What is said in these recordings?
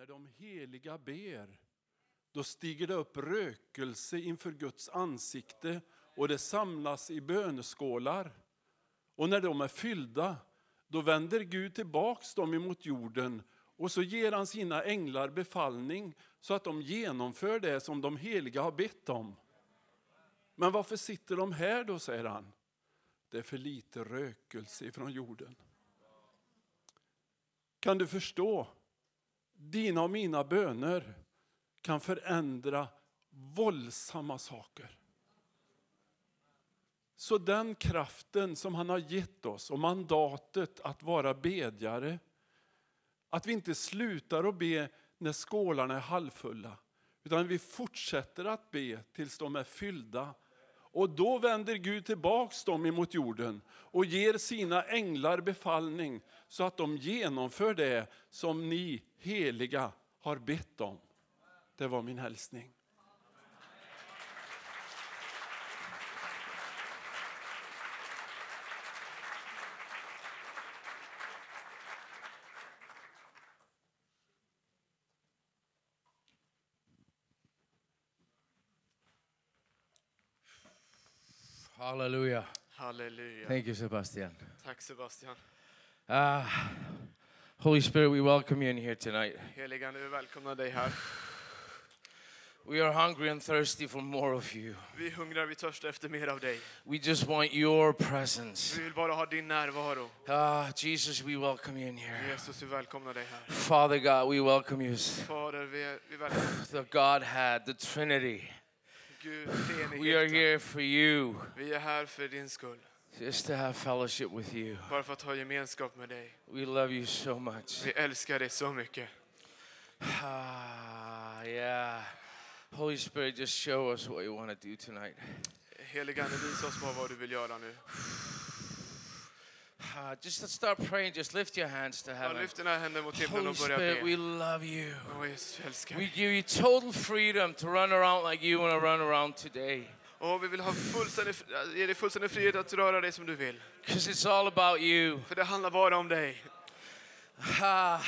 När de heliga ber, då stiger det upp rökelse inför Guds ansikte och det samlas i böneskålar. Och när de är fyllda, då vänder Gud tillbaks dem emot jorden och så ger han sina änglar befallning så att de genomför det som de heliga har bett om. Men varför sitter de här då, säger han. Det är för lite rökelse ifrån jorden. Kan du förstå? Dina och mina böner kan förändra våldsamma saker. Så den kraften som han har gett oss och mandatet att vara bedjare, att vi inte slutar att be när skålarna är halvfulla, utan vi fortsätter att be tills de är fyllda. Och då vänder Gud tillbaks dem emot jorden och ger sina änglar befallning så att de genomför det som ni heliga har bett om. Det var min hälsning. Hallelujah. Hallelujah. Thank you, Sebastian. Tack Sebastian. Ah, Holy Spirit, we welcome you in here tonight. Heligande, vi välkomnar dig här. We are hungry and thirsty for more of you. Vi hungrar, vi törstar efter mer av dig. We just want your presence. Vi vill bara ha din närvaro. Ah, Jesus, we welcome you in here. Jesus, vi välkomnar dig här. Father God, we welcome you. Fader, vi, vi välkomnar The Godhead, the Trinity. Gud, We are here for you, Vi är här för din skull. just to have fellowship with you. Bara för att ha gemenskap med dig. We love you so much. Vi älskar dig så mycket. Ah, yeah. Holy Spirit, just show us what you want to do tonight. Heligande, visa oss bara vad du vill göra nu. Ah, just let's start praying. Just lift your hands to heaven. lyft dina händer mot himlen Holy och börja Spirit, we love you. Åh Jesus, vi älskar We dig. give you total freedom to run around like you want to run around today. Och vi vill ha fullständig, ge dig fullständig frihet att röra dig som du vill. Because it's all about you. För det handlar bara om dig. Ah,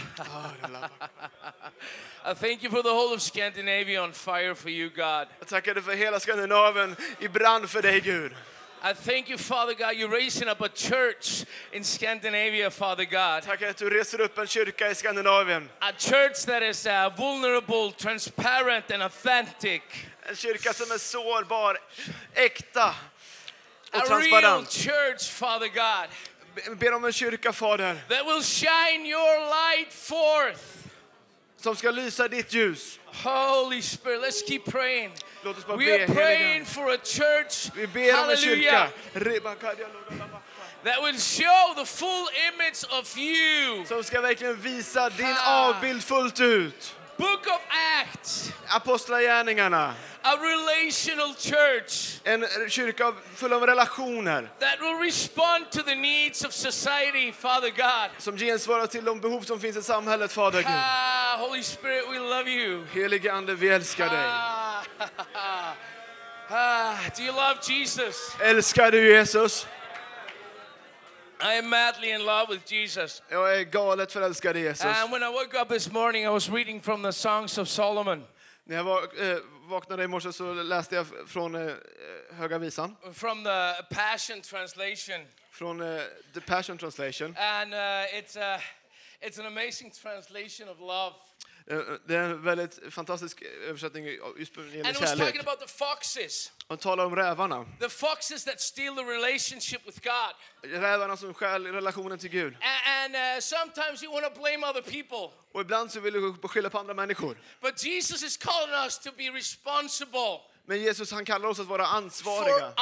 I thank you for the whole of Scandinavia on fire for you, God. Jag tackar dig för hela Skandinavien i brand för dig Gud. I thank you, Father God, you're raising up a church in Scandinavia, Father God. Att du reser upp en kyrka i Skandinavien. A church that is uh, vulnerable, transparent, and authentic. En kyrka som är sårbar, äkta och A real transparent. church, Father God, Ber om en kyrka, Fader, that will shine your light forth. som ska lysa ditt ljus. Holy Spirit, let's keep praying. Låt oss bara We be, are praying for a church, Vi ber om en kyrka. that will show the full image of you. Som ska verkligen visa din avbild fullt ut. Book of Acts, Apostlagärningarna. a relational church En kyrka full av relationer. that will respond to the needs of society, Father God. Som gensvarar till de behov som finns i samhället, Fader Gud. Ah, Holy Spirit, we love you. Helige Ande, vi älskar dig. Ah, ah, do you love Jesus? Älskar du Jesus? I am madly in love with Jesus. Jag är galet förälskad i Jesus. And when I woke up this morning, I was reading from the Songs of Solomon, När jag eh, vaknade i morse så läste jag från eh, Höga Visan, from the Passion Translation. från eh, The Passion Translation. And uh, it's, a, it's an amazing translation of love. Eh, Det är en väldigt fantastisk översättning just när det And gäller it was talking kärlek. about the foxes, Han talar om rävarna. the foxes that steal the relationship with God. Rävarna som stjäl relationen till Gud. And, uh, sometimes you want to blame other people. Och ibland så vill du skylla på andra människor. But Jesus is calling us to be responsible Men Jesus han kallar oss att vara ansvariga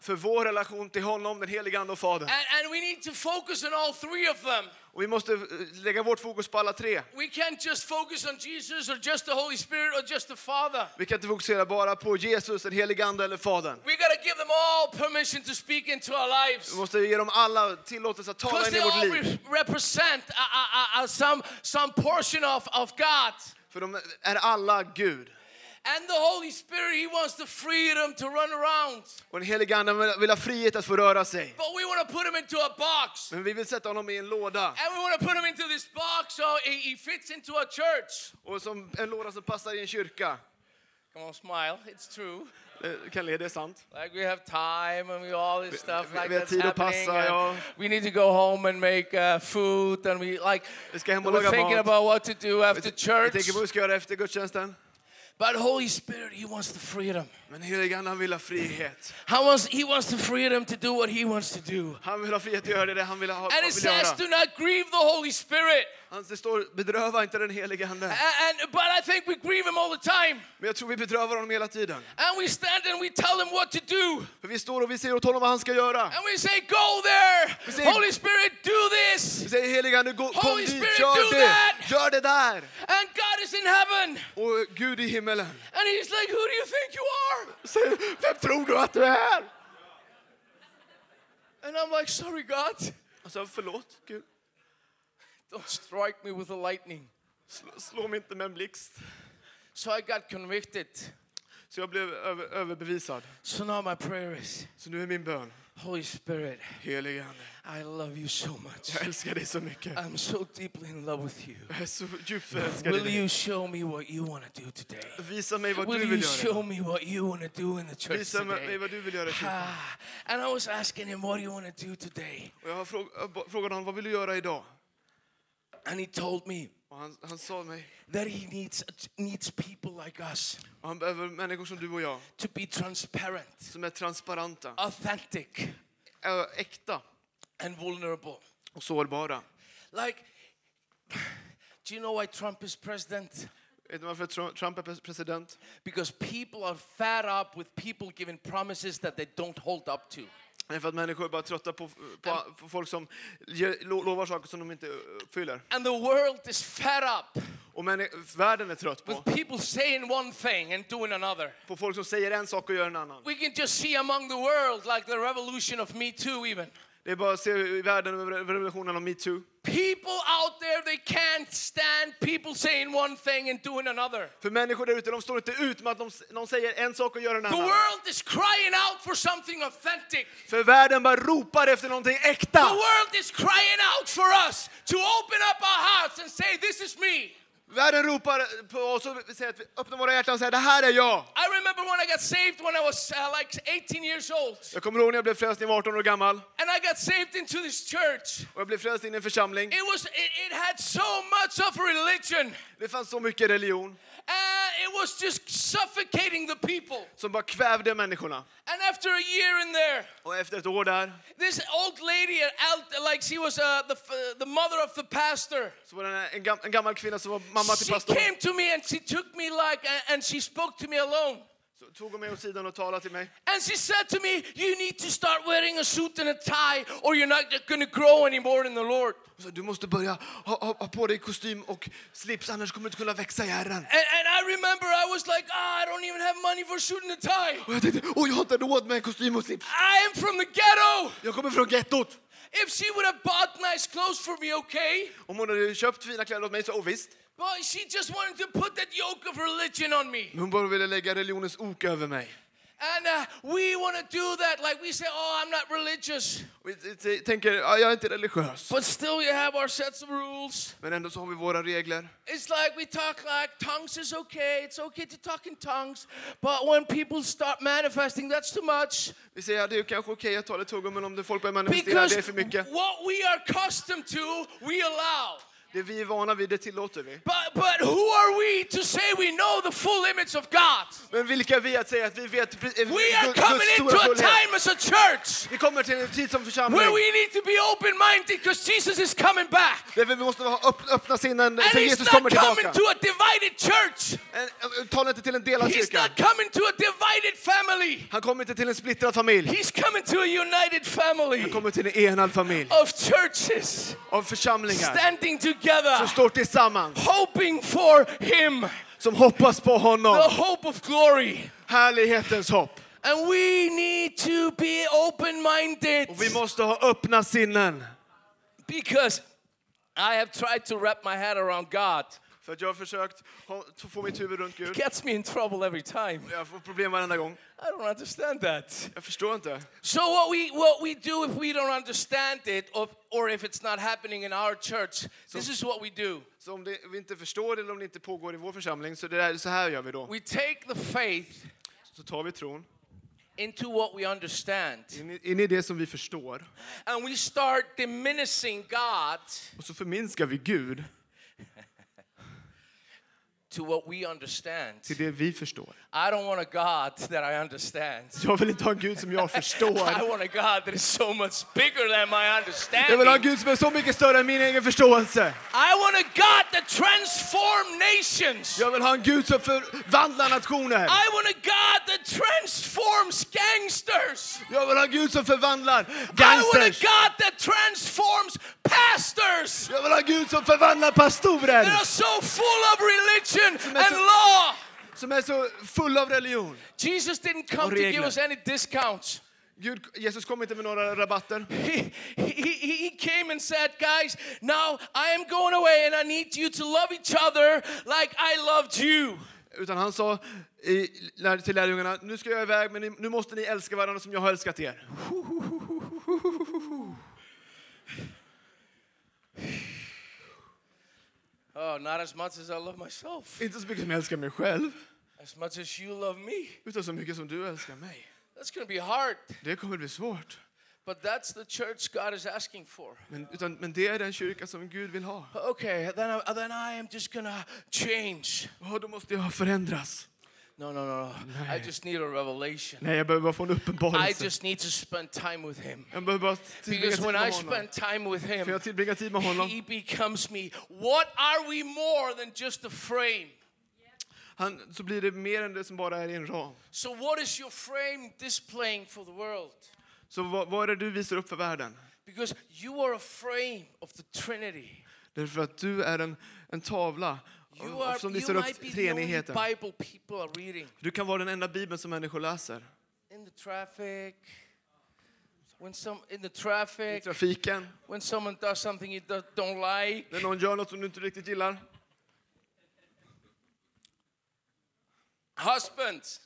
för vår relation till honom, den helige Ande och Fadern. And, and we need to focus on all three of them. Och vi måste eh, lägga vårt fokus på alla tre. We can't just focus on Jesus or just the Holy Spirit or just the Father. Vi kan inte fokusera bara på Jesus, den helige Ande eller Fadern. We got to give them all permission to speak into our lives. Vi måste ge dem alla tillåtelse att tala in i vårt liv. re- represent uh, uh, uh, some, some portion of, of God. För de är alla Gud. And the Holy Spirit, He wants the freedom to run around. Och den helige Ande vill- ha frihet att få röra sig. But we want to put Him into a box. Men vi vill sätta honom i en låda. And we want to put Him into this box so he fits into a church. Och som en låda som passar i en kyrka. Come on, smile. It's true. Kan le, det är sant. Like we have time and we all this stuff vi- like vi har tid att passa, ja. We need to go home and make uh, food and we like Vi ska hem och we're laga thinking mat. about what to do Vi after Vi church. tänker på vad vi ska göra efter gudstjänsten. But Holy Spirit, He wants the freedom. Men helige Ande han vill ha frihet. How wants, he wants the freedom to do what He wants to do. Han vill ha frihet att göra det han vill, ha, And it says, do not grieve the Holy Spirit. Han, det står bedröva inte den helige Ande. And, but I think we grieve Him all the time. Men jag tror vi bedrövar honom hela tiden. And we stand and we tell Him what to do. För vi står och vi säger åt honom vad han ska göra. And we say, go there. We say- Holy Spirit, do this. Vi säger helige Ande, kom Holy dit, Spirit, gör do det! that! Gör det där! And God is in heaven. Och Gud i himmelen. And He's like, who do you think you are? Vem tror du att du är? And I'm like, sorry, God. Och så, förlåt Gud. Don't strike me with a lightning. Slå, slå mig inte med en blixt. So I got convicted. Så jag blev över, överbevisad. So now my prayer is, Så nu är min bön, Holy Spirit, helige Ande, I love you so much. jag älskar dig så mycket. I'm so deeply in love with you. Jag är så djupt förälskad Will you show me what you want to do today? Visa mig vad Will du you vill göra. show me what you want to do in the church Visa mig today? vad du vill göra i kyrkan. Ah, and I was asking him, what do you want to do today? Och jag har fråg, jag ba- frågat honom, vad vill du göra idag? And he told me Och han, han sa mig, that he needs, needs people like us och han behöver människor som du och jag, to be transparent, som er är transparenta, authentic, ä- äkta and vulnerable. och sårbara. Like, do you know why Trump is president? Vet ni varför Tru- Trump är pres- president? Because people are fed up with people giving promises that they don't hold up to. För att människor är bara trötta på, på, på folk som lo- lovar saker som de inte uppfyller. And the world is fed up Och männi- världen är trött på, with people saying one thing and doing another. på folk som säger en sak och gör en annan. We can just see among the world, like the revolution of Me Too, even. Det är bara att se i världen över revolutionen om metoo. People out there, they can't stand people saying one thing and doing another. För människor där ute, de står inte ut med att de, de säger en sak och gör en The annan. world is crying out for something authentic. För världen bara ropar efter någonting The äkta. world is crying out for us to open up our hearts and say, This is me. Världen ropar på oss och säger att vi öppnar våra hjärtan och säger det här är jag. I remember when I got saved when I was uh, like 18 years old. Jag kommer ihåg när jag blev frälst när jag var 18 år gammal. And I got saved into this church. Och jag blev frälst in i en församling. It was it, it had so much of religion. Det fanns så mycket religion Uh, it was just suffocating the people. som bara kvävde människorna. And after a year in there, Och efter ett år där this old lady, like she was uh, the, f- the mother of the pastor, så var det en, gam, en gammal kvinna som var mamma till she pastorn. came to me and she took me like, and she spoke to me alone. Så tog hon mig åt sidan och talade till mig. And she said to me, You need to start wearing a suit and a tie, or you're not going to grow anymore in the Lord. Sa, du måste börja ha, ha, ha på dig kostym och slips annars kommer du inte kunna växa i Herren. And, and I remember I was like, ah, I don't even have money for a suit and a tie. Och jag tänkte, åh jag har inte råd med kostym och slips. I am from the ghetto. Jag kommer från gettot. If she would have bought nice clothes for me, okay? Om hon hade köpt fina kläder åt mig så, oh, visst. But she just wanted to put that yoke of religion on me. Hon bara ville lägga religionens ok över mig. And uh, we want to do that. Like we say, oh, I'm not religious. Vi tänker, jag är inte religiös. But still, we have our sets of rules. Men ändå så har vi våra regler. It's like we talk like tongues is okay. It's okay to talk in tongues. But when people start manifesting, that's too much. Vi säger att det är kanske okej att tala i tungan men om det folk börjar manifestera, det är för mycket. Because what we are accustomed to, we allow. Det vi är vana vid, det tillåter vi. But, but who are we to say we know the full image of God? Men vilka är vi att säga att vi vet pre- eh, We are Guds coming stora into a time as a church Vi kommer till en tid som församling where we need to be open minded because Jesus is coming back. där vi måste ha öpp- öppna sinnen And för he's Jesus not kommer coming tillbaka. to a divided church. En- Tala inte till en delad He's kyrka. not coming to a divided family. Han kommer inte till en splittrad familj. He's coming to a united family Han kommer till en enad familj of churches av församlingar standing together, som står tillsammans, hoping for Him, som hoppas på the hope of glory. Härlighetens hopp. And we need to be open minded Och vi måste ha öppna sinnen. because I have tried to wrap my head around God. För att jag har försökt få mitt huvud runt Gud. Gets me in trouble every time. Jag får problem varenda gång. I don't understand that. Jag förstår inte. So what we what we do if we don't understand it, or, or if it's not happening in our church, this is what we do. Så om det, vi inte förstår det eller om det inte pågår i vår församling, så det är så här gör vi då. We take the faith Så tar vi tron into what we understand, in in i det som vi förstår and we start diminishing God och så förminskar vi Gud to what we understand. till det vi förstår. I don't want a God that I understand. Jag vill inte ha en Gud som jag I förstår. want a God that is so much bigger than my Jag vill ha en understanding. Gud som är så mycket större än min egen förståelse. I want a God that transforms nations. Jag vill ha en Gud som förvandlar nationer. I want a God that transforms gangsters. Jag vill ha en Gud som förvandlar I want a gangsters. God that transforms pastors Jag vill ha en Gud som förvandlar pastorer. that are so full of religion and law. Som är så full av religion. Jesus didn't come to give us any discounts. Gud, Jesus kom inte med några rabatter. He, he, he came and said, Guys, now I am going away and I need you to love each other like I loved you. Utan han sa i, till lärjungarna, nu ska jag iväg men nu måste ni älska varandra som jag har älskat er. Oh, not as much as I love myself, Inte så mycket som jag älskar mig själv, as much as you love me. utan så mycket som du älskar mig. That's to be hard, Det kommer bli svårt. but that's the church God is asking for. Men, utan, men det är den kyrka som Gud vill ha. Okay, then I, then I am just to change. Ja, då måste jag förändras. No, no, no, no. I just need a revelation. Nej, jag behöver bara få en I uppenbarelse. just need to spend time with Him. Jag behöver bara Because when I spend time with För Him, jag tillbringar tid med honom. He becomes me. What are we more than just a frame? Han, så blir det mer än det som bara är i en ram. So, what is your frame displaying for the world? Så vad, vad är det du visar upp för världen? Because you are a frame of the Trinity. Därför att du är en, en tavla You, are, som might upp treenigheten. Du kan vara den enda bibeln som människor läser. In the traffic, when some in the I traffic, trafiken, when someone does something you do- don't like. när någon gör något som du inte riktigt gillar. Husbands.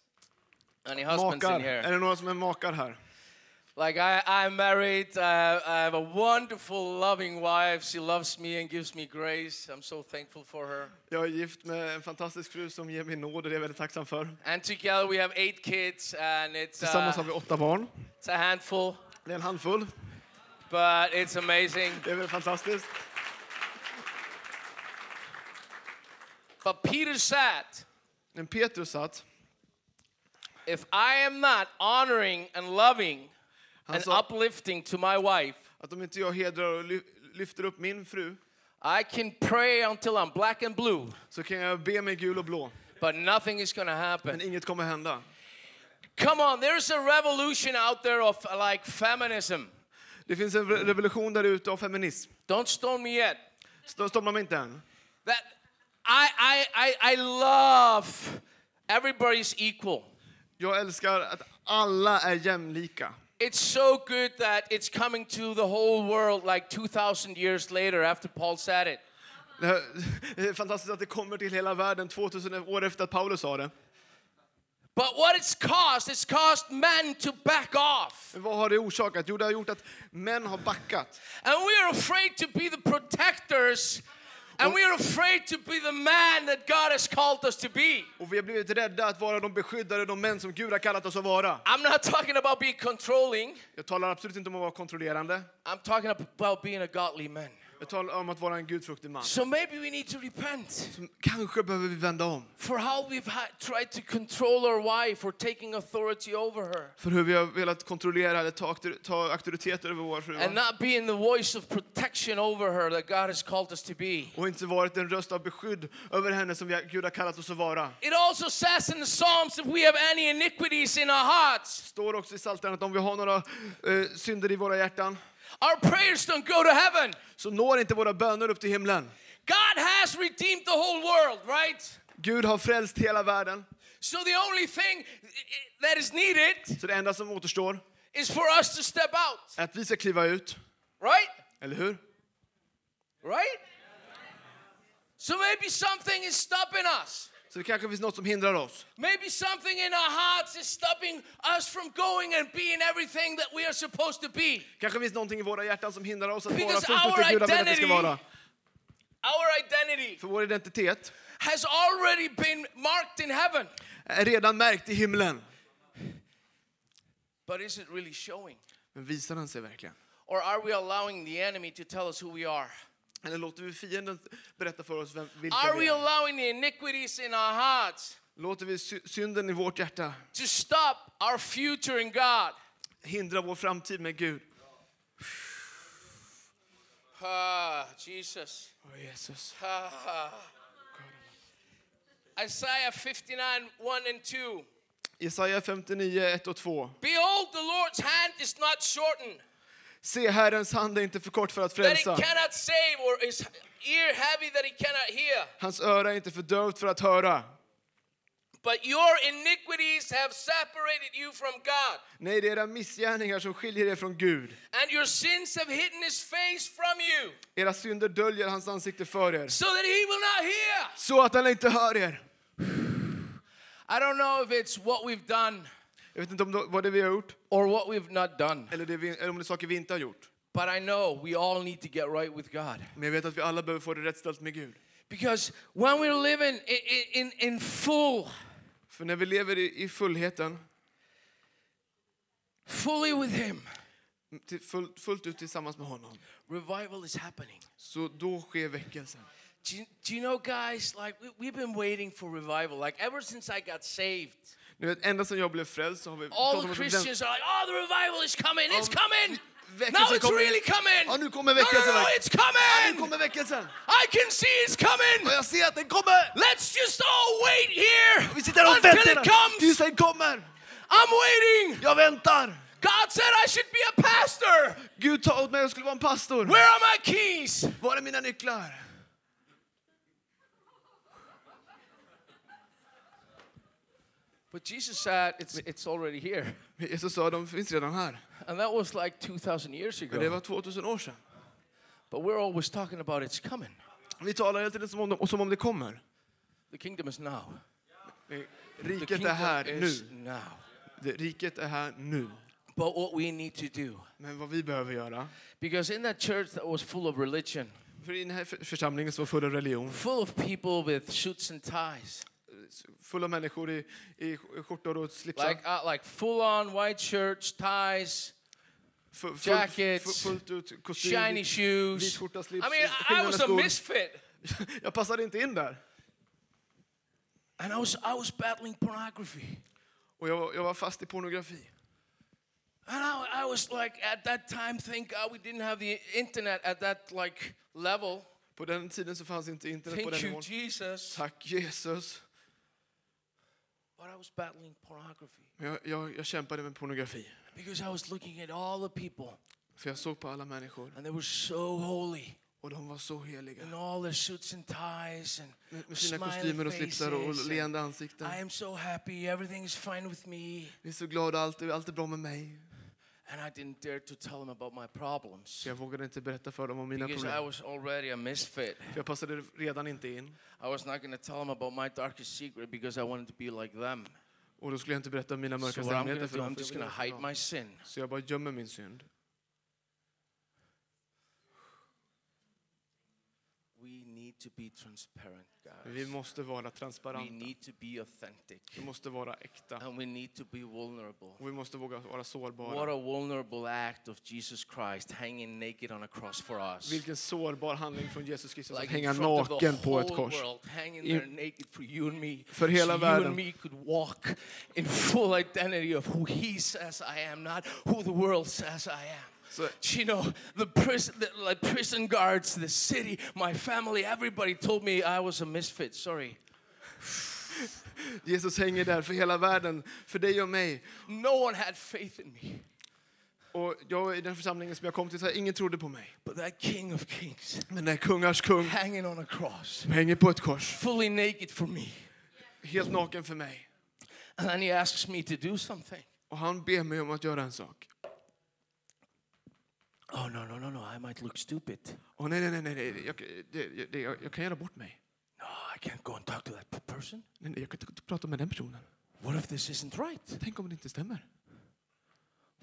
Any husbands Makar. in here? Är det några som är makar här? Like I, I'm married. Uh, I have a wonderful, loving wife. She loves me and gives me grace. I'm so thankful for her. Jag är gift med en fantastisk fru som ger mig nåd och det är jag väldigt tacksam för. And together we have eight kids, and it's Tillsammans har uh, vi åtta barn. it's a handful, Det är en handfull. but it's amazing. Det är väldigt fantastiskt. But Peter said, Men Petrus satt, "If I am not honoring and loving han and sa uplifting to my wife, att om inte jag hedrar och ly- lyfter upp min fru I can pray until I'm black and blue, så kan jag be mig gul och blå. but nothing is going to Men happen." inget kommer hända. Come on, there's a revolution out there of like feminism. Det finns en re- revolution där ute av feminism. Don't stone me yet. St- Stoppar mig inte än. That I I I, I love everybody's equal. Jag älskar att alla är jämlika. It's so good that it's coming to the whole world like 2,000 years later after Paul said it. Det är fantastiskt att det kommer till hela världen 2000 år efter att Paulus sa det. But what it's caused, it's caused men to back off. Vad har det orsakat? Jo, det har gjort att män har backat. And we are afraid to be the protectors. And we are afraid to be the man that God has called us to be. Och vi har blivit rädda att vara de beskyddare, de män som Gud har kallat oss att vara. I'm not talking about being controlling. Jag talar absolut inte om att vara kontrollerande. I'm talking about being a godly man. Jag talar om att vara en gudfruktig man. So maybe we need to repent Som Kanske behöver vi vända om. for how we've tried to control our wife or taking authority over her För hur vi har velat kontrollera eller ta, ta auktoritet över vår fru. and not being the voice of protection over her that God has called us to be. Och inte varit en röst av beskydd över henne som vi, Gud har kallat oss att vara. It also says in the Psalms if we have any iniquities in our hearts, står också i Psaltaren att om vi har några eh, synder i våra hjärtan our prayers don't go to heaven. så når inte våra böner upp till himlen. God has redeemed the whole world, right? Gud har frälst hela världen. So the only thing that is needed Så det enda som återstår is for us to step out, är att vi ska kliva ut. right? Eller hur? Right? So maybe something is stopping us. Så det kanske finns något som hindrar oss. Maybe something in our hearts is stopping us from going and being everything that we are supposed to be. Kanske finns någonting i våra hjärtan som hindrar oss att vara Because fullt ut our det Gud har menat vi ska identity- vara. Our identity För vår identitet has already been marked in heaven. är redan märkt i himlen. But is it really showing? Men visar den sig verkligen? Or are we allowing the enemy to tell us who we are? Eller låter vi fienden berätta för oss vem, vilka Are vi we är? allowing the iniquities in our hearts Låter vi sy- synden i vårt hjärta to stop our future in God? hindra vår framtid med Gud? Ah, Jesus. Åh, Jesus. Ah. Isaiah 59, 1 and 2. Jesaja 59, 1 och 2. Behold, the Lord's hand is not shortened, Se, Herrens hand är inte för kort för att frälsa. Hans öra är inte för dövt för att höra. But your iniquities have separated you from God, Nej, det är era missgärningar som skiljer er från Gud. and your sins have hidden his face from you, Era synder döljer hans ansikte för er, so that he will not hear. så att han inte hör er. I don't know if it's what we've done Jag vet inte om det, vad det vi har gjort, or what we've not done, eller, det vi, eller om det är saker vi inte har gjort. but I know we all need to get right with God. Men jag vet att vi alla behöver få det rätt ställt med Gud. Because when we're living in, in, in full, För när vi lever i, i fullheten, fully with Him, till, full, fullt ut tillsammans med honom, revival is happening. så då sker väckelsen. Do you, do you know, guys, like we, we've been waiting for revival, like ever since I got saved. Ni vet, ända sedan jag blev frälst så har vi All pratat the att Christians are like, oh, the revival is coming, it's coming. väckelsen Now it's kommer. really coming. Ja, nu kommer no, no, väckelsen. no, it's Ja, nu coming. kommer väckelsen! I can see it's coming. Och jag ser att den kommer! Let's just all wait here Vi sitter här och until väntar comes. tills den kommer! I'm waiting. Jag väntar! God said I should be a pastor. Gud ta åt mig, jag skulle vara en pastor. Where are my keys? Var är mina nycklar? But Jesus said it's, it's already here. Jesus sa de finns redan här. And that was like 2,000 years Men det ago. var 2000 år sedan. But we're always talking about it's coming. Vi talar hela tiden som om, de, som om det kommer. The kingdom is now. Riket är här nu. now. Det, riket är här nu. But what we need to do, Men vad vi behöver göra, because in that church that was full of religion, för i den här för- församlingen som var full av religion, full of people with suits and ties, full av människor i, i skjortor och slipsar, like uh, like full on white shirts, ties, fu- fullt, jackets, fu- fullt ut kostym, shiny vit shoes. skjorta, slips, I mean, I- was a misfit, Jag passade inte in där. and I was I was battling pornography, Och jag, jag var fast i pornografi. and I, I was like at that time, thank God we didn't have the internet at that like level. På den tiden så fanns inte internet på Thank den you, nivån. Jesus. Tack Jesus. But I was battling pornography jag, jag, jag kämpade med pornografi. because I was looking at all the people, För jag såg på alla människor and they were so holy. och de var så heliga. in all their suits and ties and Med, med sina kostymer och slipsar och and leende ansikten. I am so happy, everything is fine with me. Vi är så glada, allt allt är bra med mig. And I didn't dare to tell them about my problems Så jag vågade inte berätta för dem om mina because I problem. was already a misfit. För jag passade redan inte in. I was not going to tell them about my darkest secret because I wanted to be like them. Och då skulle jag inte berätta om mina mörkaste hemligheter för dem. I'm just going to hide my sin. Så jag bara gömmer min synd. We need to be transparent, Men vi guys. måste vara We transparenta. need to be authentic. Vi måste vara äkta. And we need to be vulnerable. Och vi måste våga vara What sårbara. a vulnerable act of Jesus Christ hanging naked on a cross for us. Vilken sårbar handling från Jesus Kristus att like hänga in front of the naken på ett whole kors. world, hanging In- there naked for you and me. För hela so you världen. and me could walk in full identity of who He says I am, not who the world says I am. Så, You know, the prison, the, like prison guards, the city, my family, everybody told me I was a misfit. Sorry. Jesus hänger där för hela världen, för dig och mig. No one had faith in me. Och jag i den församlingen som jag kom till, så här, ingen trodde på mig. But that King of Kings Men den kungars kung hanging on a cross, som hänger på ett kors, fully naked for me. helt naken för mig. And then he asks me to do something. Och han ber mig om att göra en sak. Oh, no, no, no, no, I might look stupid. Och nej, nej, nej, nej, jag, det, det, jag, jag kan göra bort mig. I can't go and talk to that person. Nej, nej, jag kan inte prata med den personen. What if this isn't right? Tänk om det inte stämmer?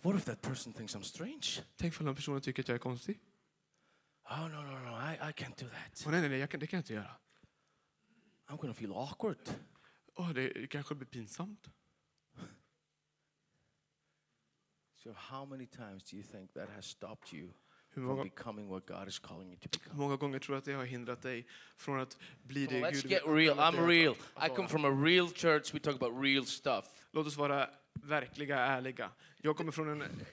What if that person thinks I'm strange? Tänk om den personen tycker att jag är konstig? Oh, no, no, no, I, I can't do that. Åh, nej, nej, nej jag kan, det kan jag inte göra. I'm to feel awkward. Det, det kanske blir pinsamt. So, how many times do you think that has stopped you Hur from många, becoming what God is calling you to become? många gånger tror du att det har hindrat dig från att bli det Let's Gud get real. kallat I'm dig real. att- att I come vara? from a real church. We talk about real stuff. Låt oss vara verkliga, ärliga. Jag kommer från en,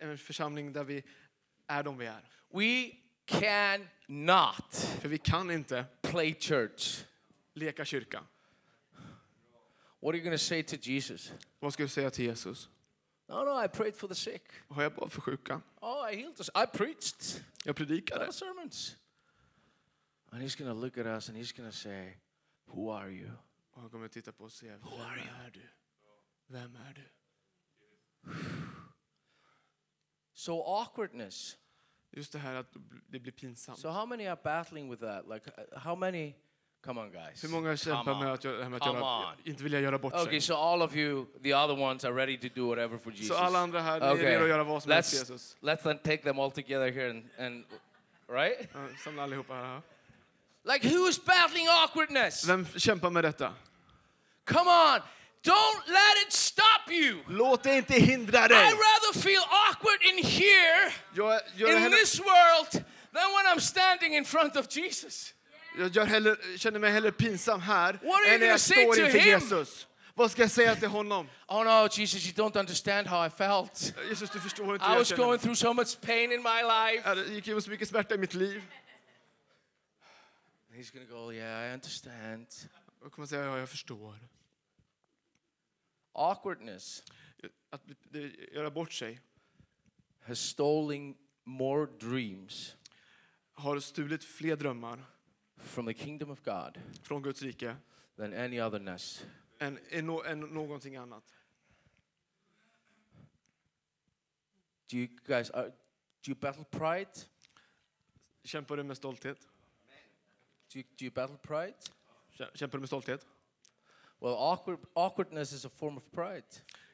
en församling där vi är de vi är. We cannot För vi kan inte play church. leka kyrka. What are you going to say to Jesus? Vad ska du säga till Jesus? No, no, I prayed for the sick. Har jag bara för sjuka? Oh, I healed us. I preached. Jag predikade. of sermons. And he's going to look at us and he's going to say, Who are you? Och han kommer titta på oss och säga, vem are you? är du? Vem är du? So, awkwardness. Just det här att det blir pinsamt. So, how many are battling with that? Like, uh, how many? Come on, guys. Hur många kämpar Come med on. att, jag, med att göra, inte vilja göra bort Okay, sig? so all of you, the other ones, are ready to do whatever for Jesus. Så alla andra här, ni är redo att göra vad som helst för Let's Jesus? let's then take them all together here and, and right? Samla allihopa här. Like who's battling awkwardness? Vem kämpar med detta? Come on, don't let it stop you. Låt det inte hindra I dig! rather feel awkward in here Jag, gör in this world than when I'm standing in front of Jesus. Jag hellre, känner mig hellre pinsam här än när jag står inför? Jesus. Vad ska jag säga till honom? Oh no, Jesus, you don't understand how I felt. Jesus, du förstår inte I jag was going through so much pain in my life. Ja, Det gick igenom så mycket smärta i mitt liv. And he's gonna go, Yeah, I understand. Och kommer säga, ja, jag förstår. Awkwardness Att göra bort sig has stolen more dreams har stulit fler drömmar from the kingdom of God från Guds rike than any other nest. än, än, nå- än någonting annat. Do you guys are, do you battle pride? Kämpar du med stolthet? Do you, do you battle pride? Kä- Kämpar du med stolthet? Well, awkward, awkwardness is a form of pride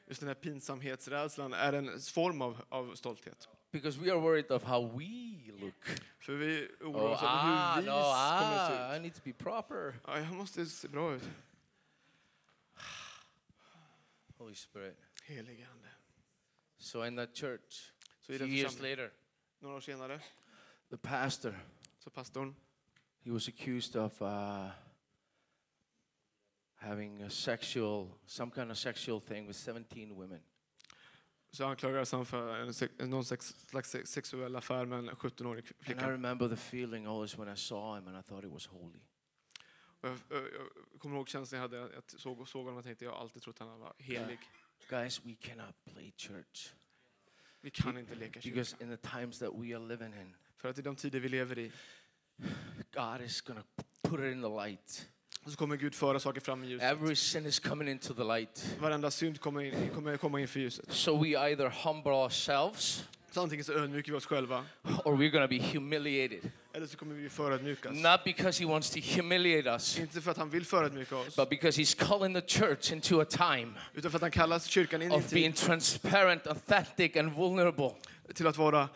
Just den här pinsamhetsrädslan är en form av, av stolthet. Because we are worried of how we look. För vi oroar Oh, oss över ah, hur vi no, kommer att se ah, I need to be proper. Ja, jag måste se bra ut. Holy Spirit. Helige Ande. So in that church, Så i a den few years later, några år senare, the pastor så pastorn, he was accused of uh, having a sexual, some kind of sexual thing with 17 women. Så anklagades han för en, sex- någon sex, slags sex- sexuell affär med en 17-årig And I flicka. remember the feeling always when I saw him and I thought he was holy. Jag, jag, jag kommer ihåg känslan jag hade, jag såg, såg honom och tänkte jag har alltid trott att han var helig. Guys, we cannot play church Vi kan inte leka kyrka. because in the times that we are living in, För att i de tider vi lever i, God is to put it in the light. Så kommer Gud föra saker fram i ljuset. Every sin is coming into the light. Varenda synd kommer, in, kommer komma inför ljuset. So we either humble ourselves Så antingen så ödmjukar vi oss själva, or we're to be humiliated. eller så kommer vi förödmjukas. Not because he wants to humiliate us, Inte för att han vill förödmjuka oss, but because he's calling the church into a time utan för att han kallar kyrkan in i en of being tid transparent, authentic, and vulnerable. till att vara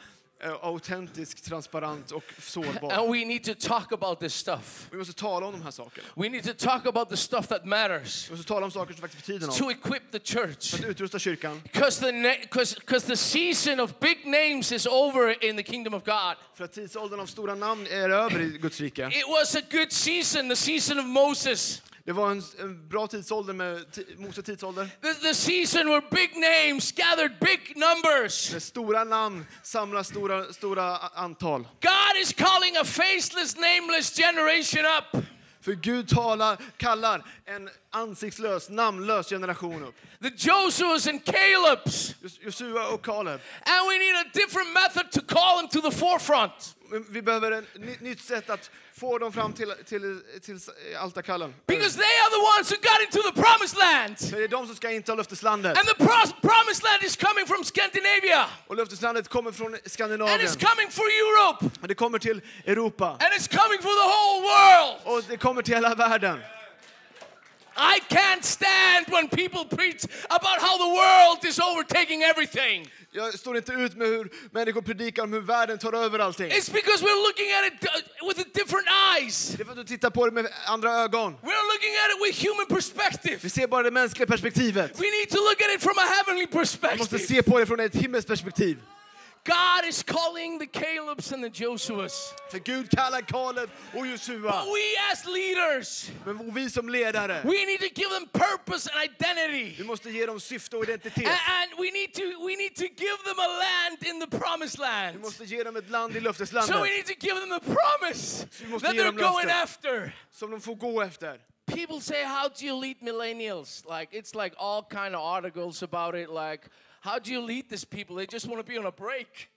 autentisk, transparent och sårbar. And we need to talk about this stuff. Vi måste tala om de här sakerna. We need to talk about the stuff that matters Vi måste tala om saker som faktiskt betyder något. to equip the church. För att utrusta kyrkan, Because the, na- cause, cause the season of big names is over in the kingdom of God. för att tidsåldern av stora namn är över i Guds rike. It was a good season, the season of Moses. Det var en, en bra tidsålder med Mose tidsålder. The, the season where big names gathered big numbers. Där stora namn samlar stora, stora antal. God is calling a faceless, nameless generation up. För Gud talar, kallar en ansiktslös, namnlös generation upp. The Josuas and Calebs. Jos- Josua och Kaleb. And we need a different method to call them to the forefront. Vi behöver ett ny, nytt sätt att få dem fram till, till, till altarkallen. Because they are the ones who got into the promised land. För det är de som ska inta löfteslandet. And the promised land is coming from Scandinavia. Och löfteslandet kommer från And Skandinavien. it's coming for Europe. Men det kommer till Europa. And it's coming for the whole world. Och det kommer till hela världen. I can't stand when people preach about how the world is overtaking everything. Jag står inte ut med hur människor predikar om hur världen tar över allting. It's because we're looking at it uh, with a different eyes. Det är för att du tittar på det med andra ögon. We're looking at it with human perspective. Vi ser bara det mänskliga perspektivet. We need to look at it from a heavenly Vi måste perspective. se på det från ett himmelskt perspektiv. God is calling the Calebs and the Joshuas. För Gud kallar Kaleb och Josua. But we as leaders, Men vi som ledare, we need to give them purpose and identity. vi måste ge dem syfte och identitet. A- And we need to we need to give them a land in the promised land. Vi måste ge dem ett land i löfteslandet. So we need to give them the promise that they're going after. som de får gå efter. People say, "How do you lead millennials?" Like it's like all kind of articles about it. Like, how do you lead these people? They just want to be on a break.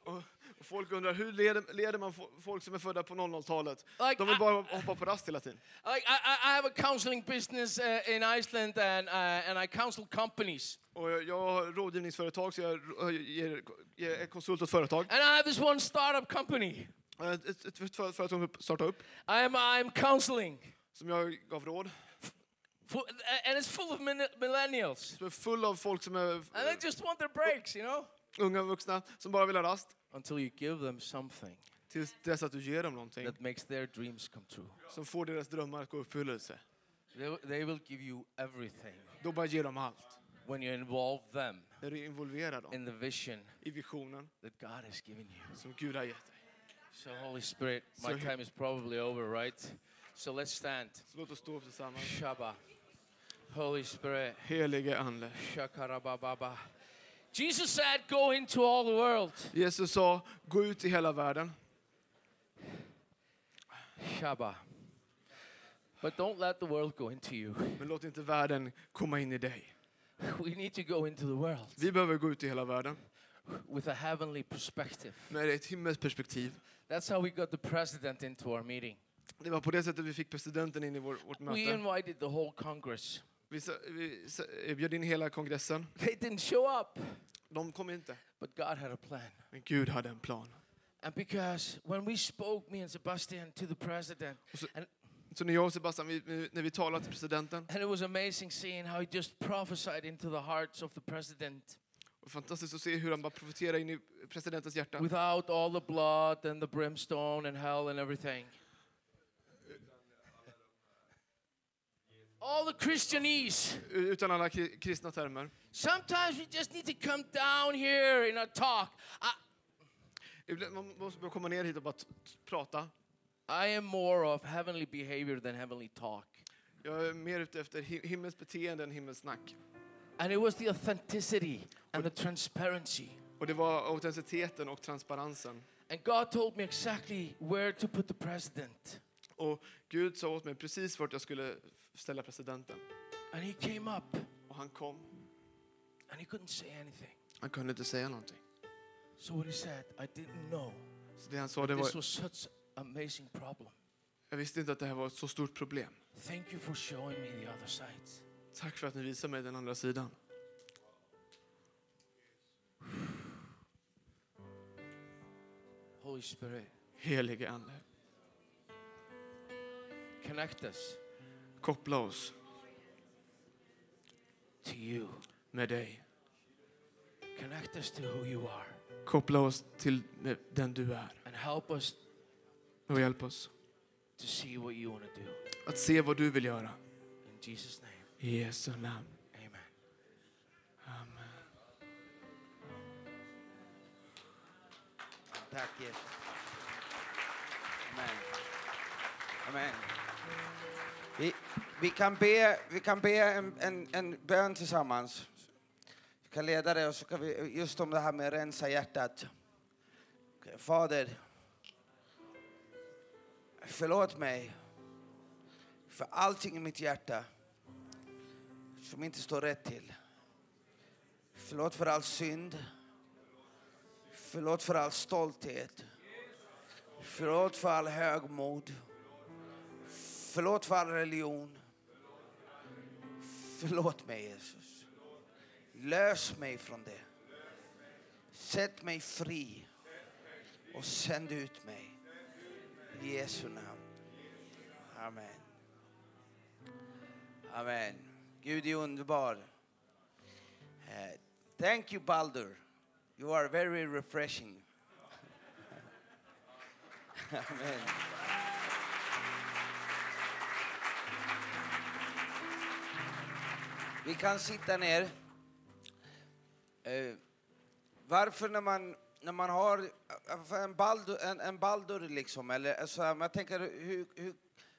Folk undrar hur leder, leder man fo- folk som är födda på 00-talet? Like, De vill I- bara hoppa på rast hela tiden. Like I, I I have a counseling business uh, in Iceland, and uh, and I counsel companies. Och jag, jag har rådgivningsföretag så jag ger, ger är konsult åt företag. And I have this one startup company. Eh, Ett, ett, ett för- företag som vill starta upp, I'm I'm counseling, som jag gav råd. Fu- and it's full of millennials, Som är full av folk som är and they just want their breaks, you know. unga vuxna som bara vill ha rast. Until you give them something Tills dess att du ger dem någonting that makes their dreams come true. som får deras drömmar att gå i uppfyllelse. They, they will give you everything Då bara ger dem allt. when you involve them När du involverar dem in the vision i visionen that God has given you. som Gud har gett dig. So, Holy Spirit, my time is probably over, right? So let's stand. Så låt oss stå upp tillsammans. Shabbat. Holy Spirit. Helige Ande. Shakarababa. Jesus said, Go into all the world. Jesus sa, gå ut i hela världen. Shabbat. But don't let the world go into you. Men låt inte världen komma in i dig. We need to go into the world Vi behöver gå ut i hela världen with a heavenly perspective. med ett himmelskt perspektiv. That's how we got the president into our meeting. Det var på det sättet vi fick presidenten in i vår, vårt We möte. invited the whole Congress. Vi, vi bjöd in hela kongressen. They didn't show up, De kom inte. but God had a plan. Men Gud hade en plan. And because when we spoke, me and Sebastian, to the president, så- and, Så när jag och Sebastian, vi, när vi talade till presidenten, and it was amazing seeing how he just prophesied into the hearts of the president fantastiskt att se hur han bara profeterade in i presidentens hjärta. without all the blood and the brimstone and hell and everything. All the Christianese. Utan alla kri- kristna termer. Sometimes we just need to come down here in a talk. I, Man måste bara komma ner hit och bara prata. I am more of heavenly behavior than heavenly talk. Jag är mer ute efter hi- himmelskt beteende än himmelskt snack. And it was the authenticity and the transparency. Och det var autenticiteten och transparensen. And God told me exactly where to put the president. Och Gud sa åt mig precis vart jag skulle ställa presidenten. And he came up Och han kom. and he couldn't say anything. Han kunde inte säga någonting. So what he said, I didn't know. Så det han sa, det This var, was such amazing problem. jag visste inte att det här var ett så stort problem. Thank you for showing me the other side. Tack för att ni visar mig den andra sidan. Holy Spirit, Helige Ande, connect us koppla oss to you. med dig. Connect us to who you are. Koppla oss till den du är. And help us Och hjälp oss to see what you want to do. att se vad du vill göra. In Jesus' name, I Jesu namn. amen. Amen. Tack Jesus. Amen. Amen. Vi, vi kan be, vi kan be en, en, en bön tillsammans. Vi kan leda det och så kan vi just om det här med att rensa hjärtat. Fader, förlåt mig för allting i mitt hjärta som inte står rätt till. Förlåt för all synd. Förlåt för all stolthet. Förlåt för all högmod. Förlåt för all religion. Förlåt mig Jesus. Lös mig från det. Sätt mig fri och sänd ut mig. I Jesu namn. Amen. Amen. Gud är underbar. Uh, thank you Baldur. You are very refreshing. Amen. Vi kan sitta ner. Eh, varför när man, när man har en baldur, en, en baldur liksom, eller alltså, jag tänker hur, hur,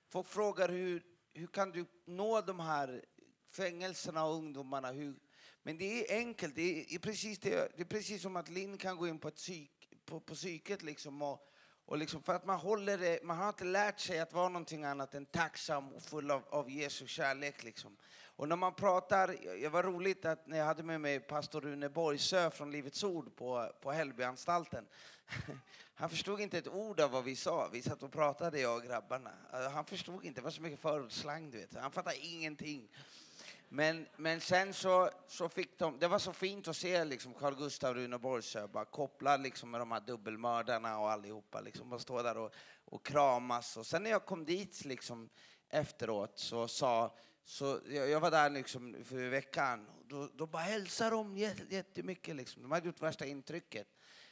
folk frågar hur, hur kan du nå de här fängelserna och ungdomarna? Hur, men det är enkelt, det är, precis, det, det är precis som att Linn kan gå in på, ett psyk, på, på psyket liksom och, och liksom för att man håller det, man har inte lärt sig att vara någonting annat än tacksam och full av, av Jesu kärlek liksom. Och när man pratar, det var roligt att när jag hade med mig pastor Rune Borgsö från Livets Ord på, på Hällbyanstalten. Han förstod inte ett ord av vad vi sa. Vi satt och pratade, jag och grabbarna. Alltså, han förstod inte, det var så mycket förortsslang, du vet. Han fattade ingenting. Men, men sen så, så fick de, det var så fint att se liksom Carl Gustav Runeborg kopplad bara koppla liksom med de här dubbelmördarna och allihopa liksom och stå där och, och kramas. Och sen när jag kom dit liksom efteråt så sa så jag, jag var där liksom för veckan. Då, då bara hälsade de jättemycket. Liksom. De hade gjort värsta intrycket.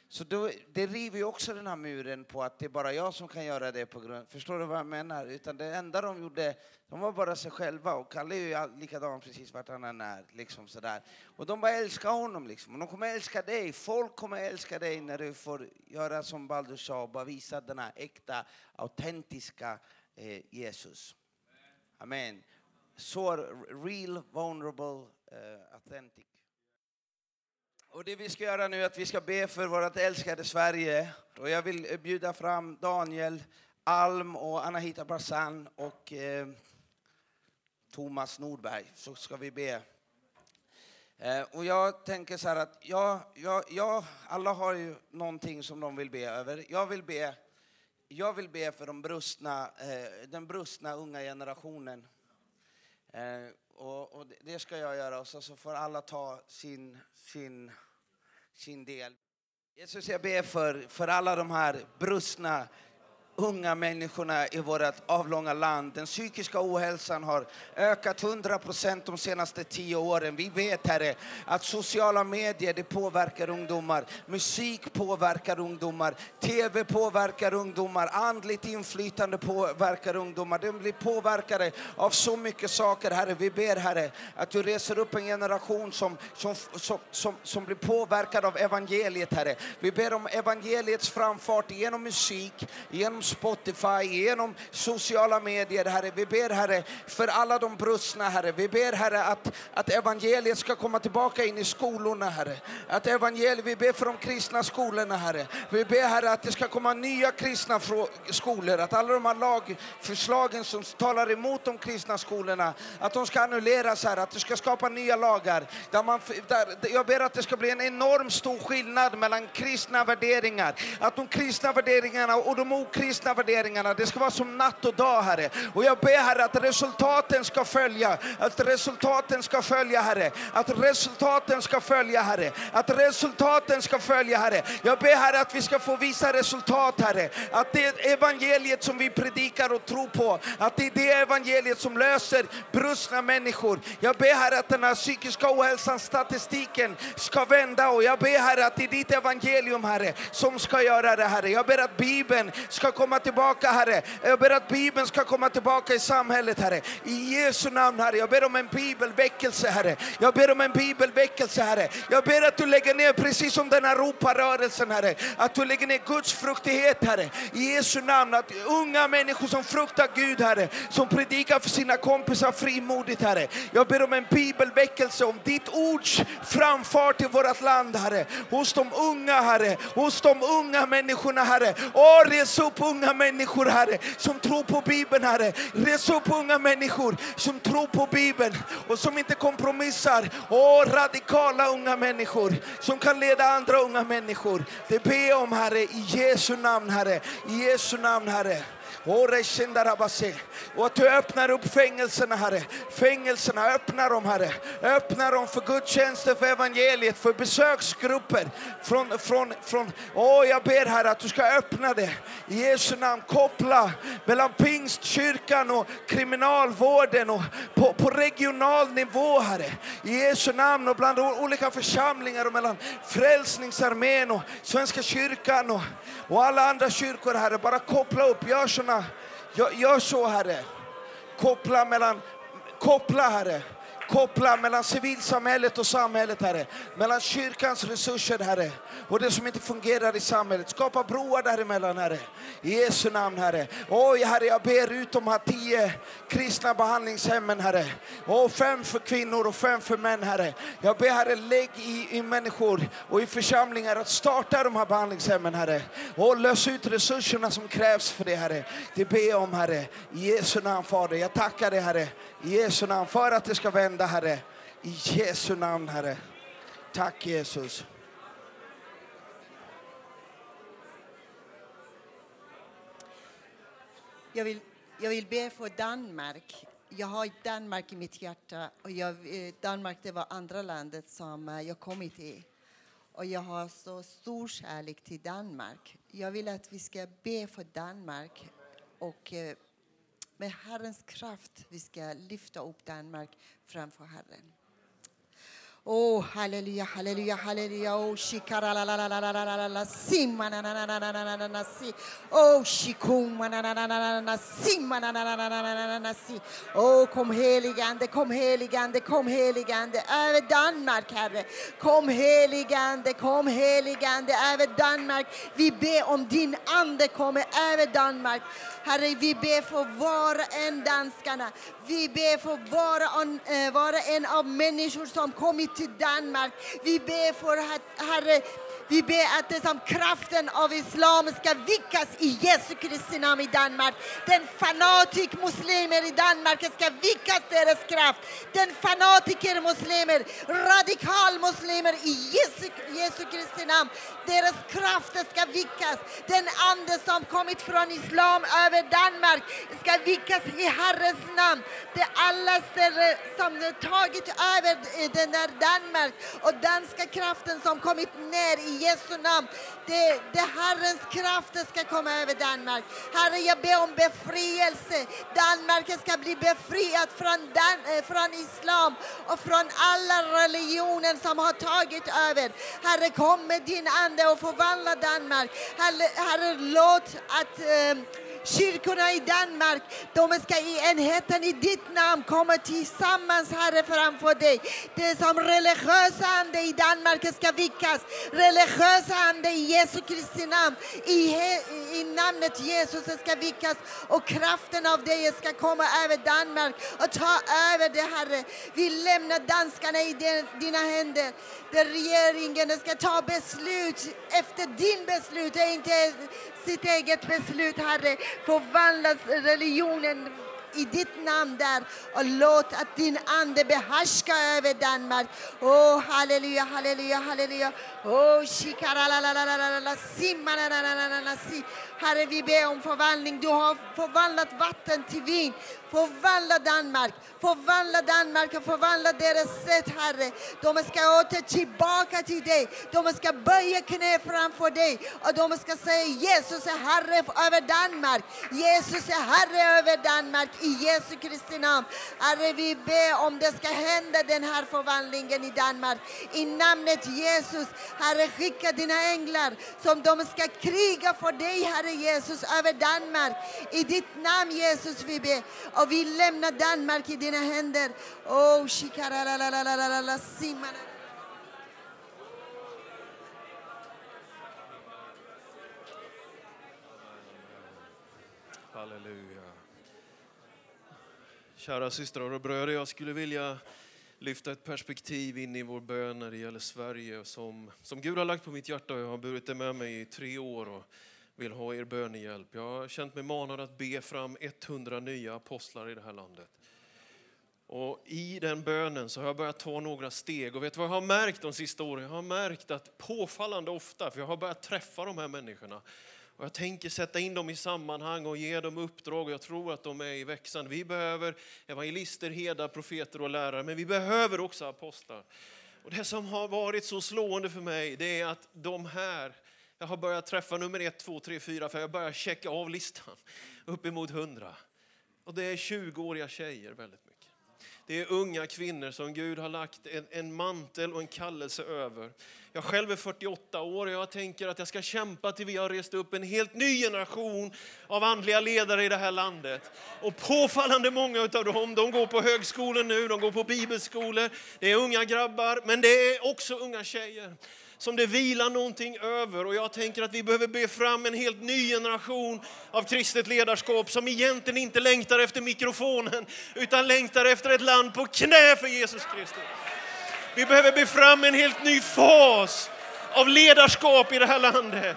Så då, det river ju också den här muren på att det är bara jag som kan göra det på grund... Förstår du vad jag menar? Utan det enda de gjorde, de var bara sig själva. Och Kalle är ju likadan precis vart han än är. Liksom sådär. Och de bara älskar honom liksom. Och de kommer älska dig. Folk kommer älska dig när du får göra som Baldur sa och bara visa den här äkta, autentiska eh, Jesus. Amen. Så real, vulnerable, uh, authentic. Och det vi ska göra nu är att vi ska be för vårt älskade Sverige. Och jag vill bjuda fram Daniel Alm och Anahita Barsan och eh, Thomas Nordberg. Så ska vi be. Eh, och jag tänker så här att ja, ja, ja, alla har ju någonting som de vill be över. Jag vill be, jag vill be för de brustna, eh, den brustna unga generationen. Eh, och, och, det ska jag göra och så, så får alla ta sin, sin, sin del. Jesus, jag ber för, för alla de här brustna unga människorna i vårt avlånga land. Den psykiska ohälsan har ökat 100 procent de senaste tio åren. Vi vet, Herre, att sociala medier det påverkar ungdomar. Musik påverkar ungdomar. TV påverkar ungdomar. Andligt inflytande påverkar ungdomar. De blir påverkade av så mycket saker, Herre. Vi ber, Herre, att du reser upp en generation som, som, som, som, som blir påverkad av evangeliet, Herre. Vi ber om evangeliets framfart genom musik, genom Spotify, genom sociala medier, Herre. Vi ber, Herre, för alla de brustna, Herre. Vi ber, Herre, att, att evangeliet ska komma tillbaka in i skolorna, Herre. Att evangeliet, vi ber för de kristna skolorna, Herre. Vi ber, Herre, att det ska komma nya kristna skolor, att alla de här lagförslagen som talar emot de kristna skolorna, att de ska annulleras, Herre, att du ska skapa nya lagar. Där man, där, jag ber att det ska bli en enorm stor skillnad mellan kristna värderingar, att de kristna värderingarna och de okristna kristna värderingarna. Det ska vara som natt och dag, Herre. Och jag ber, Herre, att resultaten ska följa. Att resultaten ska följa, Herre. Att resultaten ska följa, Herre. Att resultaten ska följa, Herre. Jag ber, Herre, att vi ska få visa resultat, Herre. Att det evangeliet som vi predikar och tror på, att det är det evangeliet som löser brustna människor. Jag ber, Herre, att den här psykiska ohälsan, statistiken ska vända och jag ber, Herre, att det är ditt evangelium, Herre, som ska göra det, Herre. Jag ber att Bibeln ska komma komma tillbaka, Herre. Jag ber att Bibeln ska komma tillbaka i samhället, Herre. I Jesu namn, Herre. Jag ber om en bibelväckelse, Herre. Jag ber om en bibelväckelse, Herre. Jag ber att du lägger ner, precis som den här roparörelsen, Herre, att du lägger ner Guds fruktighet, Herre. I Jesu namn, att unga människor som fruktar Gud, Herre, som predikar för sina kompisar frimodigt, Herre. Jag ber om en bibelväckelse, om ditt ords framfart i vårt land, Herre. Hos de unga, Herre. Hos de unga människorna, Herre. Åh, res upp unga Unga människor, Herre, som tror på Bibeln, Herre. Res upp unga människor som tror på Bibeln och som inte kompromissar. Åh, radikala unga människor som kan leda andra unga människor. Det ber jag om, Herre, i Jesu namn, Herre. I Jesu namn, Herre. Och att du öppnar upp fängelserna, Herre. Fängelserna, öppna dem, Herre. Öppna dem för gudstjänster, för evangeliet, för besöksgrupper. Från, från, från, åh, jag ber, Herre, att du ska öppna det. I Jesu namn, koppla mellan pingstkyrkan och kriminalvården och på, på regional nivå, Herre. I Jesu namn och bland olika församlingar och mellan Frälsningsarmén och Svenska kyrkan och, och alla andra kyrkor, Herre. Bara koppla upp, gör, såna, gör, gör så, Herre. Koppla mellan, koppla, Herre. Koppla mellan civilsamhället och samhället, Herre. Mellan kyrkans resurser, Herre, och det som inte fungerar i samhället. Skapa broar däremellan, Herre. I Jesu namn, Herre. Oj, Herre, jag ber ut de här tio kristna behandlingshemmen, Herre. Och fem för kvinnor och fem för män, Herre. Jag ber, Herre, lägg i, i människor och i församlingar att starta de här behandlingshemmen, Herre. Och lös ut resurserna som krävs för det, Herre. Det ber jag om, Herre. I Jesu namn, Fader. Jag tackar dig, Herre. I Jesu namn, för att det ska vända, Herre. I Jesu namn, Herre. Tack, Jesus. Jag vill, jag vill be för Danmark. Jag har Danmark i mitt hjärta. Och jag, eh, Danmark det var andra landet som eh, jag kommit till. Och jag har så stor kärlek till Danmark. Jag vill att vi ska be för Danmark. Och eh, med Herrens kraft vi ska lyfta upp Danmark framför Herren. Oh, halleluja, halleluja, halleluja. Oh, shikaralalalalalalala, simananananananana, si. Oh, shikumanananananana, simanananananana, si. Oh, kom heligande, kom heligande, kom heligande över Danmark, Herre. Kom heligande, kom heligande över Danmark. Vi ber om din ande kommer över Danmark. Herre, vi ber för var och en danskarna. Vi ber för var en, eh, var och en av människor som kommit till Danmark. Vi ber för att, Herre, vi ber att det som kraften av islam ska vickas i Jesu Kristi namn i Danmark. Den fanatik muslimer i Danmark ska vickas deras kraft. Den fanatiker muslimer, radikal muslimer i Jesu, Jesu Kristi namn. Deras krafter ska vickas. Den ande som kommit från islam över Danmark ska vickas i Herrens namn. Det alla ställen som tagit över den där Danmark och danska kraften som kommit ner i Jesu namn. Det, det Herrens krafter ska komma över Danmark. Herre, jag ber om befrielse. Danmark ska bli befriat från, Dan, eh, från islam och från alla religioner som har tagit över. Herre, kom med din ande och förvandla Danmark. Herre, herre låt att eh, Kyrkorna i Danmark, de ska i enheten i ditt namn komma tillsammans, Herre, framför dig. Det som religiösa ande i Danmark ska vickas. Religiösa ande i Jesu Kristi namn. I, he, I namnet Jesus ska vickas och kraften av dig ska komma över Danmark och ta över det, Herre. Vi lämnar danskarna i dina händer. Där regeringen ska ta beslut efter din beslut, det är inte sitt eget beslut, Herre. Förvandlas religionen i ditt namn där och låt att din ande behärska över Danmark. Åh, halleluja, halleluja, halleluja. Åh, shikaralalalala. Herre, vi ber om förvandling. Du har förvandlat vatten till vin. Förvandla Danmark. Förvandla Danmark och förvandla deras sätt, Herre. De ska åter tillbaka till dig. De ska böja knä framför dig och de ska säga Jesus är Herre över Danmark. Jesus är Herre över Danmark i Jesu Kristi namn. Herre, vi ber om det ska hända den här förvandlingen i Danmark. I namnet Jesus, Herre, skicka dina änglar som de ska kriga för dig, Herre Herre Jesus, över Danmark. I ditt namn, Jesus, vi ber. Och vi lämnar Danmark i dina händer. Oh, shikaralalalala, simana. Halleluja. Kära systrar och bröder, jag skulle vilja lyfta ett perspektiv in i vår bön när det gäller Sverige som, som Gud har lagt på mitt hjärta och jag har burit det med mig i tre år och vill ha er bönehjälp. Jag har känt mig manad att be fram 100 nya apostlar i det här landet. Och I den bönen så har jag börjat ta några steg. Och vet du vad jag har märkt de sista åren? Jag har märkt att påfallande ofta, för jag har börjat träffa de här människorna. Och jag tänker sätta in dem i sammanhang och ge dem uppdrag. och Jag tror att de är i växande. Vi behöver evangelister, herdar, profeter och lärare, men vi behöver också apostlar. Och det som har varit så slående för mig, det är att de här, jag har börjat träffa nummer ett, två, tre, fyra, för jag börjar checka av listan uppemot hundra. Och det är 20-åriga tjejer väldigt mycket. Det är unga kvinnor som Gud har lagt en, en, mantel och en kallelse över. Jag själv är 48 år och jag tänker att jag ska kämpa till vi har rest upp en helt ny generation av andliga ledare i det här landet. Och påfallande många av dem, de går på högskolor nu, de går på bibelskolor. Det är unga grabbar, men det är också unga tjejer som det vilar någonting över. Och jag tänker att vi behöver be fram en helt ny generation av kristet ledarskap som egentligen inte längtar efter mikrofonen utan längtar efter ett land på knä för Jesus Kristus. Vi behöver be fram en helt ny fas av ledarskap i det här landet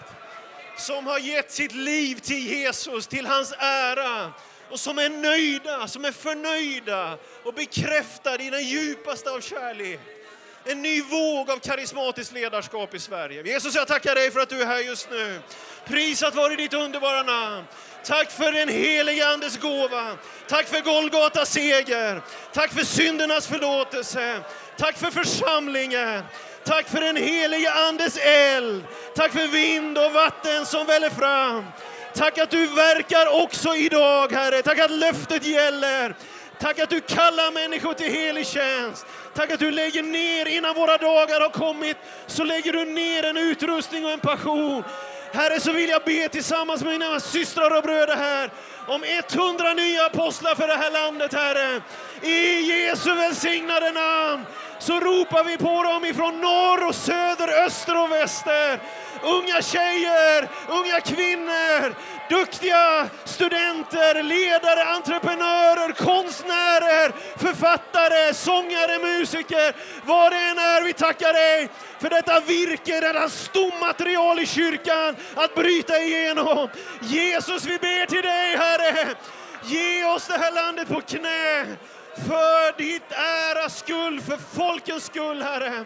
som har gett sitt liv till Jesus, till hans ära och som är nöjda, som är förnöjda och bekräftade i den djupaste av kärlek en ny våg av karismatiskt ledarskap i Sverige. Jesus, jag tackar dig för att du är här just nu. Prisat vare ditt underbara namn. Tack för den helige Andes gåva. Tack för Golgata seger. Tack för syndernas förlåtelse. Tack för församlingen. Tack för den helige Andes eld. Tack för vind och vatten som väller fram. Tack att du verkar också idag, Herre. Tack att löftet gäller. Tack att du kallar människor till helig tjänst. Tack att du lägger ner, innan våra dagar har kommit, så lägger du ner en utrustning och en passion. Herre, så vill jag be tillsammans med mina systrar och bröder här om 100 nya apostlar för det här landet, Herre. I Jesu välsignade namn så ropar vi på dem ifrån norr och söder, öster och väster. Unga tjejer, unga kvinnor, duktiga studenter, ledare, entreprenörer, konstnärer, författare, sångare, musiker. Vad det än är, vi tackar dig för detta virke, detta stommaterial i kyrkan att bryta igenom. Jesus, vi ber till dig, Herre. Herre, Ge oss det här landet på knä för ditt äras skull, för folkens skull, Herre.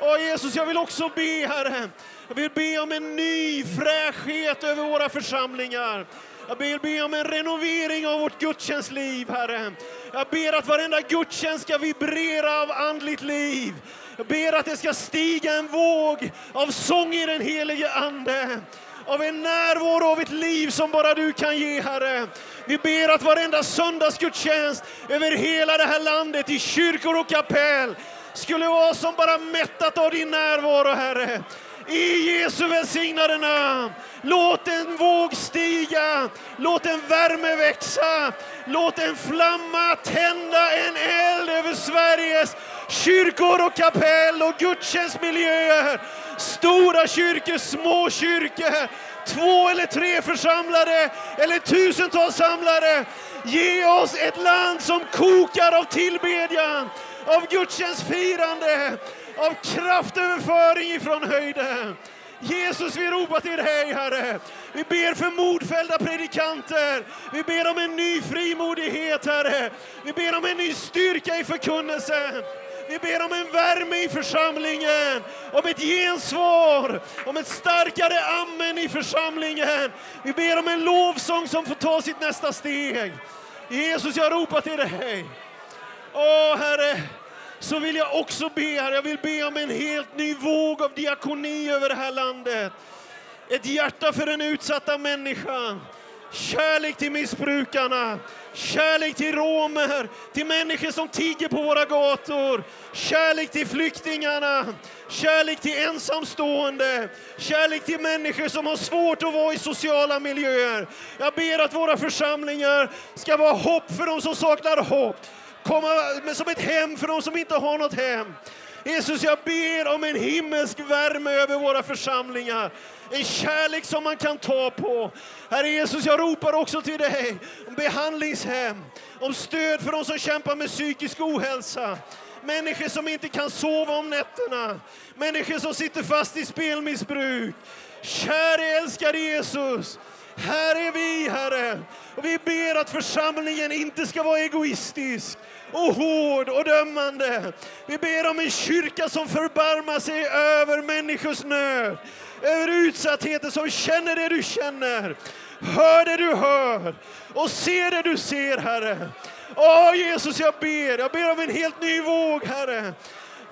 Åh Jesus, jag vill också be, Herre, jag vill be om en ny fräschhet över våra församlingar. Jag ber, ber om en renovering av vårt gudstjänstliv, Herre. Jag ber att varenda gudstjänst ska vibrera av andligt liv. Jag ber att det ska stiga en våg av sång i den helige Ande av en närvaro av ett liv som bara du kan ge, Herre. Vi ber att varenda söndagsgudstjänst över hela det här landet, i kyrkor och kapell, skulle vara som bara mättat av din närvaro, Herre. I Jesu välsignade namn. Låt en våg stiga, låt en värme växa, låt en flamma tända en eld över Sveriges kyrkor och kapell och gudstjänstmiljöer. Stora kyrkor, små kyrkor, två eller tre församlade eller tusentals samlare. Ge oss ett land som kokar av tillbedjan, av gudstjänstfirande, av kraftöverföring ifrån höjden. Jesus, vi ropar till dig, Herre. Vi ber för modfällda predikanter. Vi ber om en ny frimodighet, Herre. Vi ber om en ny styrka i förkunnelsen. Vi ber om en värme i församlingen, om ett gensvar, om ett starkare amen i församlingen. Vi ber om en lovsång som får ta sitt nästa steg. Jesus, jag ropar till dig. Åh, Herre, så vill jag också be, Herre, jag vill be om en helt ny våg av diakoni över det här landet. Ett hjärta för den utsatta människan. Kärlek till missbrukarna, kärlek till romer, till människor som tigger på våra gator, kärlek till flyktingarna, kärlek till ensamstående, kärlek till människor som har svårt att vara i sociala miljöer. Jag ber att våra församlingar ska vara hopp för de som saknar hopp, komma som ett hem för de som inte har något hem. Jesus, jag ber om en himmelsk värme över våra församlingar. En kärlek som man kan ta på. Herre Jesus, jag ropar också till dig om behandlingshem, om stöd för de som kämpar med psykisk ohälsa. Människor som inte kan sova om nätterna. Människor som sitter fast i spelmissbruk. Käre älskade Jesus, här är vi, Herre. Och vi ber att församlingen inte ska vara egoistisk och hård och dömande. Vi ber om en kyrka som förbarmar sig över människors nöd över utsattheten, som känner det du känner, hör det du hör och ser det du ser, Herre. Åh Jesus, jag ber, jag ber om en helt ny våg, Herre.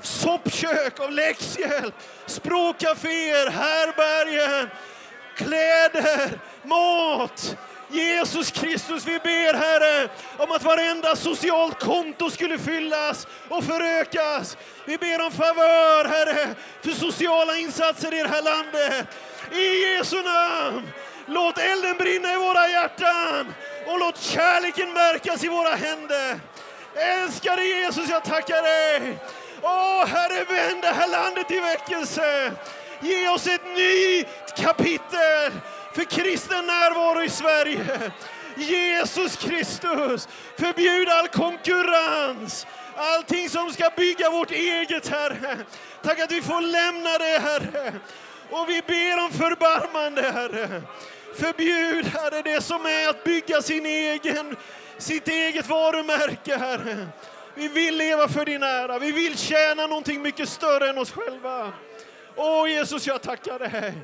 Soppkök, av läxhjälp, språkcaféer, härbergen, kläder, mat. Jesus Kristus, vi ber Herre om att varenda socialt konto skulle fyllas och förökas. Vi ber om favör Herre för sociala insatser i det här landet. I Jesu namn. Låt elden brinna i våra hjärtan och låt kärleken märkas i våra händer. Älskade Jesus, jag tackar dig. Åh Herre, vänd det här landet i väckelse. Ge oss ett nytt kapitel för kristen närvaro i Sverige. Jesus Kristus, förbjud all konkurrens. Allting som ska bygga vårt eget, Herre. Tack att vi får lämna det, Herre. Och vi ber om förbarmande, Herre. Förbjud, Herre, det som är att bygga sin egen, sitt eget varumärke, Herre. Vi vill leva för din ära. Vi vill tjäna någonting mycket större än oss själva. Åh Jesus, jag tackar dig.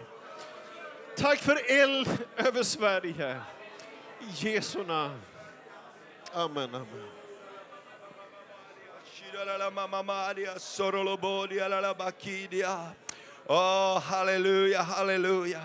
Tack för eld över Sverige. I Jesu namn. Amen, amen. Oh, halleluja, halleluja.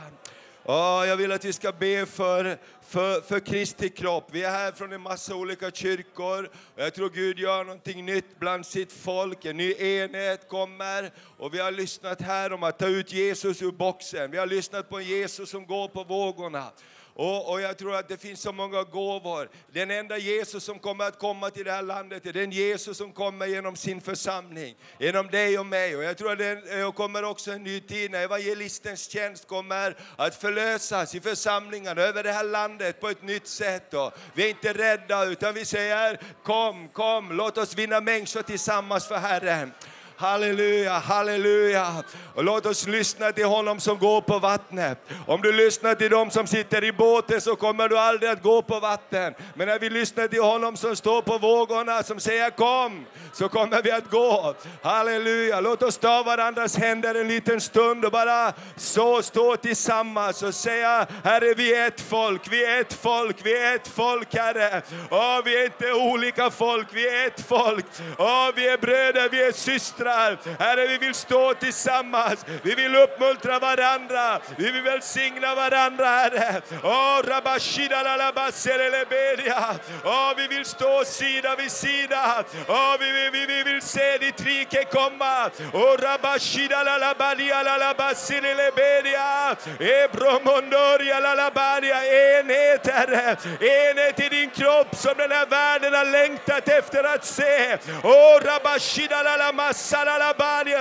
Oh, jag vill att vi ska be för, för, för Kristi kropp. Vi är här från en massa olika kyrkor. Och jag tror Gud gör någonting nytt bland sitt folk. En ny enhet kommer. Och vi har lyssnat här om att ta ut Jesus ur boxen. Vi har lyssnat på en Jesus som går på vågorna. Och, och jag tror att det finns så många gåvor. Den enda Jesus som kommer att komma till det här landet är den Jesus som kommer genom sin församling, genom dig och mig. Och jag tror att det kommer också en ny tid när evangelistens tjänst kommer att förlösas i församlingarna över det här landet på ett nytt sätt. Och vi är inte rädda utan vi säger kom, kom, låt oss vinna människor tillsammans för Herren. Halleluja, halleluja. Och låt oss lyssna till honom som går på vattnet. Om du lyssnar till dem som sitter i båten så kommer du aldrig att gå på vatten. Men när vi lyssnar till honom som står på vågorna som säger kom, så kommer vi att gå. Halleluja. Låt oss ta varandras händer en liten stund och bara så stå tillsammans och säga Herre, vi är ett folk, vi är ett folk, vi är ett folk, Herre. Åh, vi är inte olika folk, vi är ett folk. Åh, vi är bröder, vi är systrar. Herre, vi vill stå tillsammans. Vi vill uppmuntra varandra. Vi vill välsigna varandra, Herre. Åh, oh. Åh, vi vill stå sida vid sida. Åh, vi, vi, vi, vi vill se ditt rike komma. Åh, rabashida lalabalia lalabasirelebedia. Ebromondoria lalabalia. Enhet, Herre. Enhet i din kropp som den här världen har längtat efter att se. Åh, rabashida la la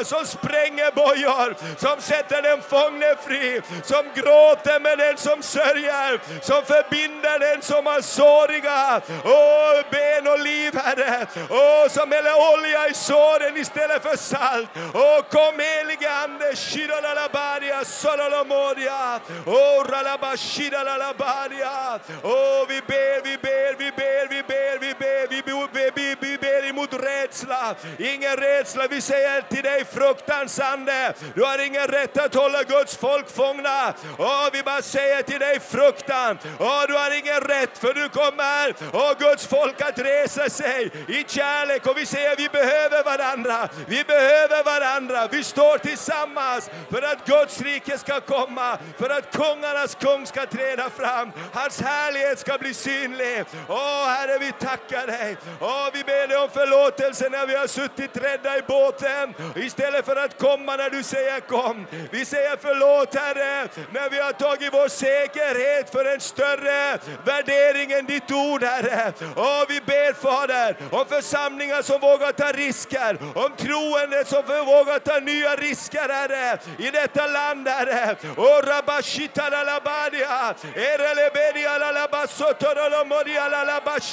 som spränger bojor, som sätter den fångne fri, som gråter med den som sörjer, som förbinder den som har såriga. Åh, ben och liv, Herre. Åh, som häller olja i såren istället för salt. Åh, kom helige Ande, shiralalabaria, sololomodia. Åh, ralabashiralalabaria. Åh, vi ber, vi rädsla. Ingen rädsla, vi säger till dig fruktans ande, du har ingen rätt att hålla Guds folk fångna. Åh, vi bara säger till dig fruktan, Åh, du har ingen rätt för du kommer, Åh, Guds folk att resa sig i kärlek och vi säger vi behöver varandra, vi behöver varandra, vi står tillsammans för att Guds rike ska komma, för att kungarnas kung ska träda fram, hans härlighet ska bli synlig. Åh Herre, vi tackar dig. Åh, vi ber dig om förlåtelse när vi har suttit rädda i båten istället för att komma när du säger kom. Vi säger förlåt Herre när vi har tagit vår säkerhet för en större värdering än ditt ord Herre. Och vi ber Fader om församlingar som vågar ta risker, om troende som vågar ta nya risker Herre i detta land Herre. Och rabashita lalabadia, erelebedia lalabasotorolomodia labasotoro.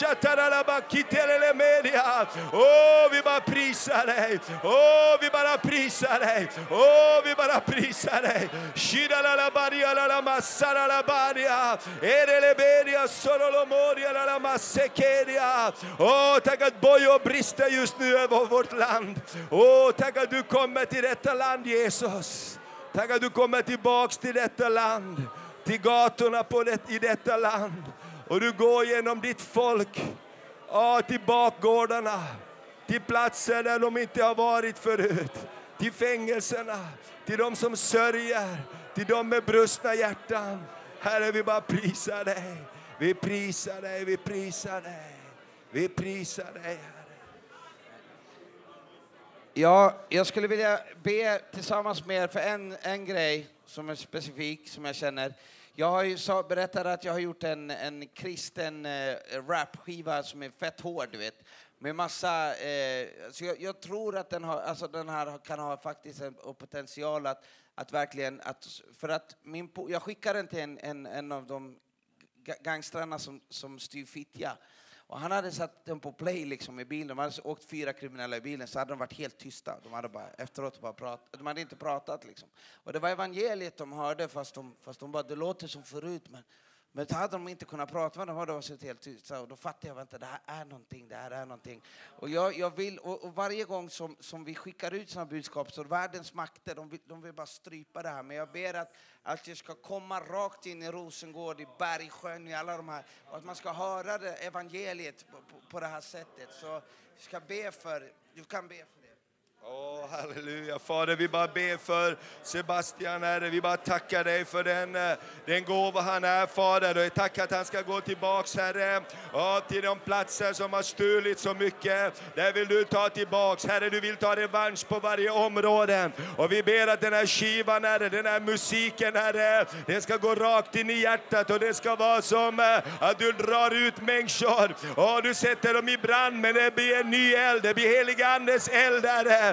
Åh, vi bara bara prisar dig. Åh, vi bara prisar dig. Åh, vi bara prisar dig. Shida la la badia la la masara la badia. Erelebedia sorolo modia la la massekeria. Åh, tack att bojor brister just nu över vårt land. Åh, tack att du kommer till detta land Jesus. Tack att du kommer tillbaks till detta land, till gatorna på det, i detta land. Och du går genom ditt folk, ja, till bakgårdarna, till platser där de inte har varit förut, till fängelserna, till de som sörjer, till de med brustna hjärtan. Herre, vi bara prisar dig. Vi prisar dig, vi prisar dig. Vi prisar dig, Herre. Ja, jag skulle vilja be tillsammans med er för en, en grej som är specifik, som jag känner. Jag har ju sa, berättat att jag har gjort en, en kristen eh, rapskiva som är fett hård, du vet. Med massa... Eh, så jag, jag tror att den, har, alltså den här kan ha faktiskt en, potential att, att verkligen... Att, för att min, po- jag skickade den till en, en, en av de gangstrarna som, som styr Fittja. Och han hade satt den på play liksom i bilen. De hade åkt fyra kriminella i bilen så hade de varit helt tysta. De hade bara efteråt bara pratat. De hade inte pratat liksom. Och det var evangeliet de hörde fast de, fast de bara, det låter som förut men men då hade de inte kunnat prata med dem hade var suttit helt tysta. Och då fattade jag, vänta det här är någonting, det här är någonting. Och jag, jag vill, och, och varje gång som, som vi skickar ut sådana budskap så världens makter, de vill, de vill bara strypa det här. Men jag ber att, att det ska komma rakt in i Rosengård, i Bergsjön, i alla de här. Och att man ska höra det, evangeliet på, på, på det här sättet. Så jag ska be för, du kan be för det. Halleluja. Fader, vi bara ber för Sebastian, Herre. Vi bara tackar dig för den, eh, den gåva han är, Fader. Och jag tackar att han ska gå tillbaks, Herre, ja, till de platser som har stulit så mycket. Där vill du ta tillbaks. Herre, du vill ta revansch på varje område. Och vi ber att den här skivan, Herre, den här musiken, Herre, den ska gå rakt in i hjärtat och det ska vara som eh, att du drar ut människor och du sätter dem i brand, men det blir en ny eld. Det blir heliga Andes eld, Herre.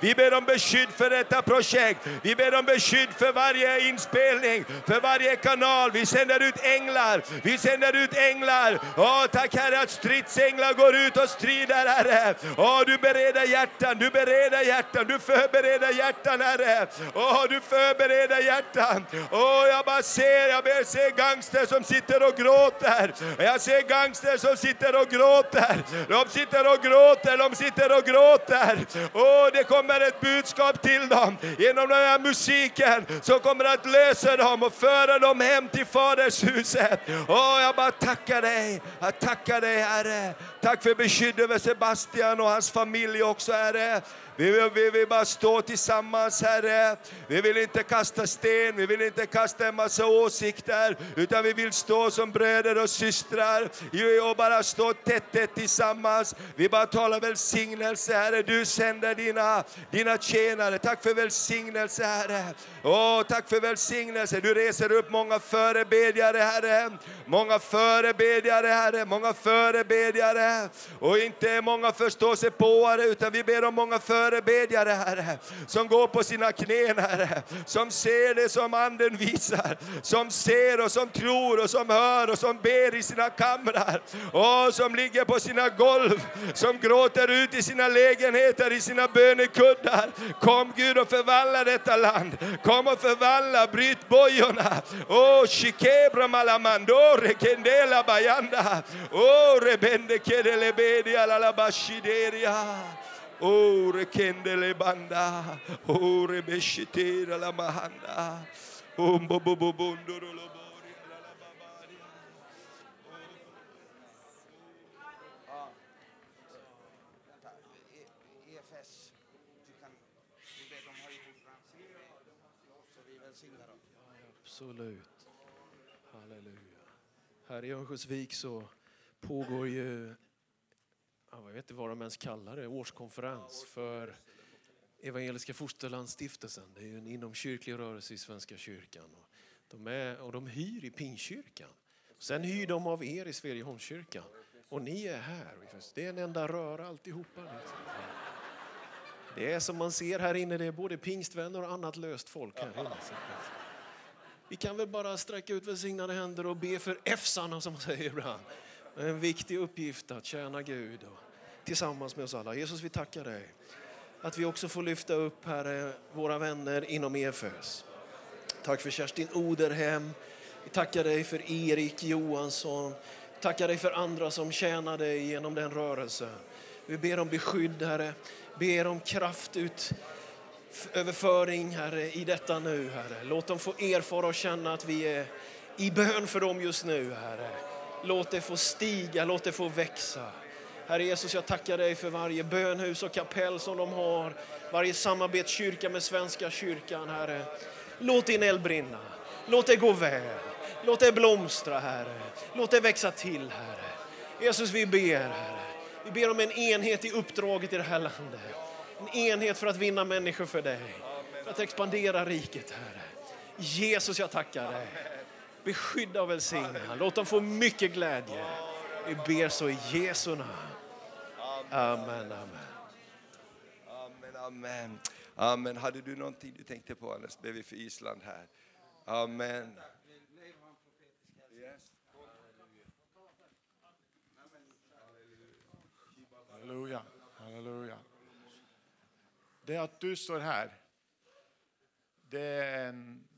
Vi ber om beskydd för detta projekt. Vi ber om beskydd för varje inspelning, för varje kanal. Vi sänder ut änglar. Vi sänder ut änglar. Åh, tack Herre att stridsänglar går ut och strider, Herre. Åh, du bereder hjärtan, du bereder hjärtan, du förbereder hjärtan, Herre. Åh, du förbereder hjärtan. Åh, jag bara ser, jag ser gangster som sitter och gråter. Jag ser gangster som sitter och gråter. De sitter och gråter, de sitter och gråter. Och det kommer ett budskap till dem genom den här musiken som kommer att lösa dem och föra dem hem till Fadershuset. Åh, jag bara tackar dig. Jag tackar dig, Herre. Tack för beskydd över Sebastian och hans familj också, Herre. Vi vill, vi vill bara stå tillsammans, Herre. Vi vill inte kasta sten, vi vill inte kasta en massa åsikter, utan vi vill stå som bröder och systrar och bara stå tätt, tätt tillsammans. Vi bara talar välsignelse, Herre. Du sänder dina, dina tjänare. Tack för välsignelse, Herre. Åh, tack för välsignelse. Du reser upp många förebedjare, Herre. Många förebedjare, Herre. Många förebedjare. Och inte många förståsigpåare, utan vi ber om många förebedjare, Herre. Som går på sina knän, Herre. Som ser det som Anden visar. Som ser och som tror och som hör och som ber i sina kamrar. Och som ligger på sina golv. Som gråter ut i sina lägenheter, i sina bönekuddar. Kom Gud och förvandla detta land. Kom och förvandla, bryt bojorna. Åh, shikebra malamandore kendela bayanda. Åh, rebende kedelebedi alalabashideria. Oh, rekendele banda. ore rebeshitera la mahanda. Um bo bo bo Oh, lo bori la la babaria. EFS, du kan, du vet, de har ju konferens. Så vi välsignar dem. Absolut. Halleluja. Här i Örnsköldsvik så pågår ju, jag vet inte vad de ens kallar det, årskonferens för Evangeliska Fosterlandsstiftelsen. Det är ju en inomkyrklig rörelse i Svenska kyrkan. Och de, är, och de hyr i Pingstkyrkan. Sen hyr de av er i Sverigeholmskyrkan. Och ni är här. Det är en enda röra alltihopa. Liksom. Det är som man ser här inne, det är både pingstvänner och annat löst folk här inne. Vi kan väl bara sträcka ut välsignade händer och be för Efsarna som man säger ibland. En viktig uppgift att tjäna Gud och tillsammans med oss alla. Jesus, vi tackar dig att vi också får lyfta upp Herre, våra vänner inom EFS. Tack för Kerstin Oderhem. Vi tackar dig för Erik Johansson. Tackar dig för andra som tjänar dig genom den rörelsen. Vi ber om beskydd, Herre. Ber om kraft ut överföring, Herre, i detta nu, Herre. Låt dem få erfara och känna att vi är i bön för dem just nu, Herre. Låt det få stiga, låt det få växa. Herre Jesus, jag tackar dig för varje bönhus och kapell som de har, varje samarbetskyrka med Svenska kyrkan, Herre. Låt din eld brinna, låt det gå väl, låt det blomstra, Herre. Låt det växa till, Herre. Jesus, vi ber, Herre. Vi ber om en enhet i uppdraget i det här landet. En enhet för att vinna människor för dig, för att expandera riket, Herre. Jesus, jag tackar dig. Beskydda och välsigna. Låt dem få mycket glädje. Vi ber så i Jesu namn. Amen, amen. Amen, amen. Amen. Hade du någonting du tänkte på? Annars ber vi för Island här. Amen. Halleluja, halleluja. Det att du står här, det är en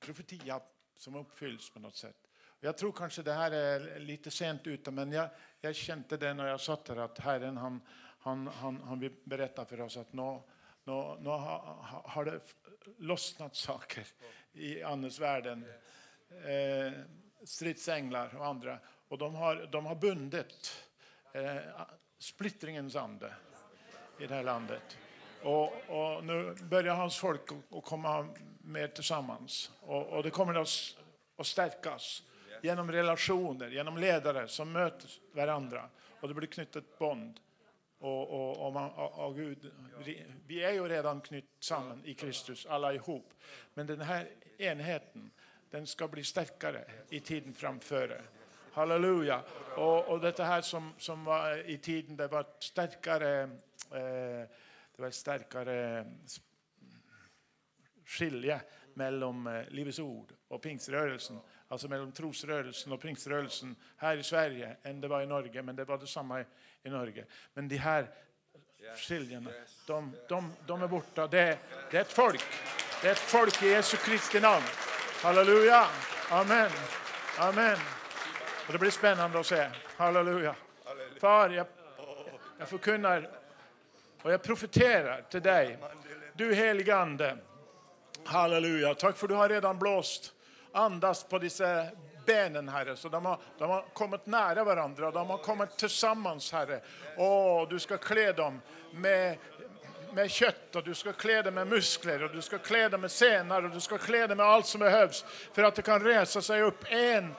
profetia som uppfylls på något sätt. Jag tror kanske det här är lite sent ute, men jag, jag kände det när jag satt här att Herren han, han, han, han vill berätta för oss att nu, nu, nu har det lossnat saker i andesvärlden. Eh, stridsänglar och andra. Och de har, de har bundit eh, splittringens ande i det här landet. Och, och nu börjar hans folk att- komma mer tillsammans. Och, och det kommer att, att stärkas genom relationer, genom ledare som möter varandra. Och det blir knutet bond. Och, och, och, man, och, och Gud, vi- är ju redan knytt samman i Kristus, alla ihop. Men den här enheten, den ska bli starkare i tiden framför. Halleluja. Och, och detta här som, som var i tiden, det var starkare, eh, det var starkare skilje mellan eh, Livets Ord och pingströrelsen. Alltså mellan trosrörelsen och pingströrelsen här i Sverige än det var i Norge. Men det var detsamma i, i Norge. Men de här skiljena, de, de, de är borta. Det, det är ett folk. Det är ett folk i Jesu Kristi namn. Halleluja. Amen. Amen. Och det blir spännande att se. Halleluja. Far, jag, jag förkunnar och jag profeterar till dig. Du helige Ande. Halleluja. Tack för du har redan blåst andas på dessa benen, Herre. Så de har, de har kommit nära varandra. De har kommit tillsammans, Herre. Åh, du ska klä dem med med kött och du ska klä dem med muskler och du ska klä dem med senor och du ska klä dem med allt som behövs för att det kan resa sig upp en,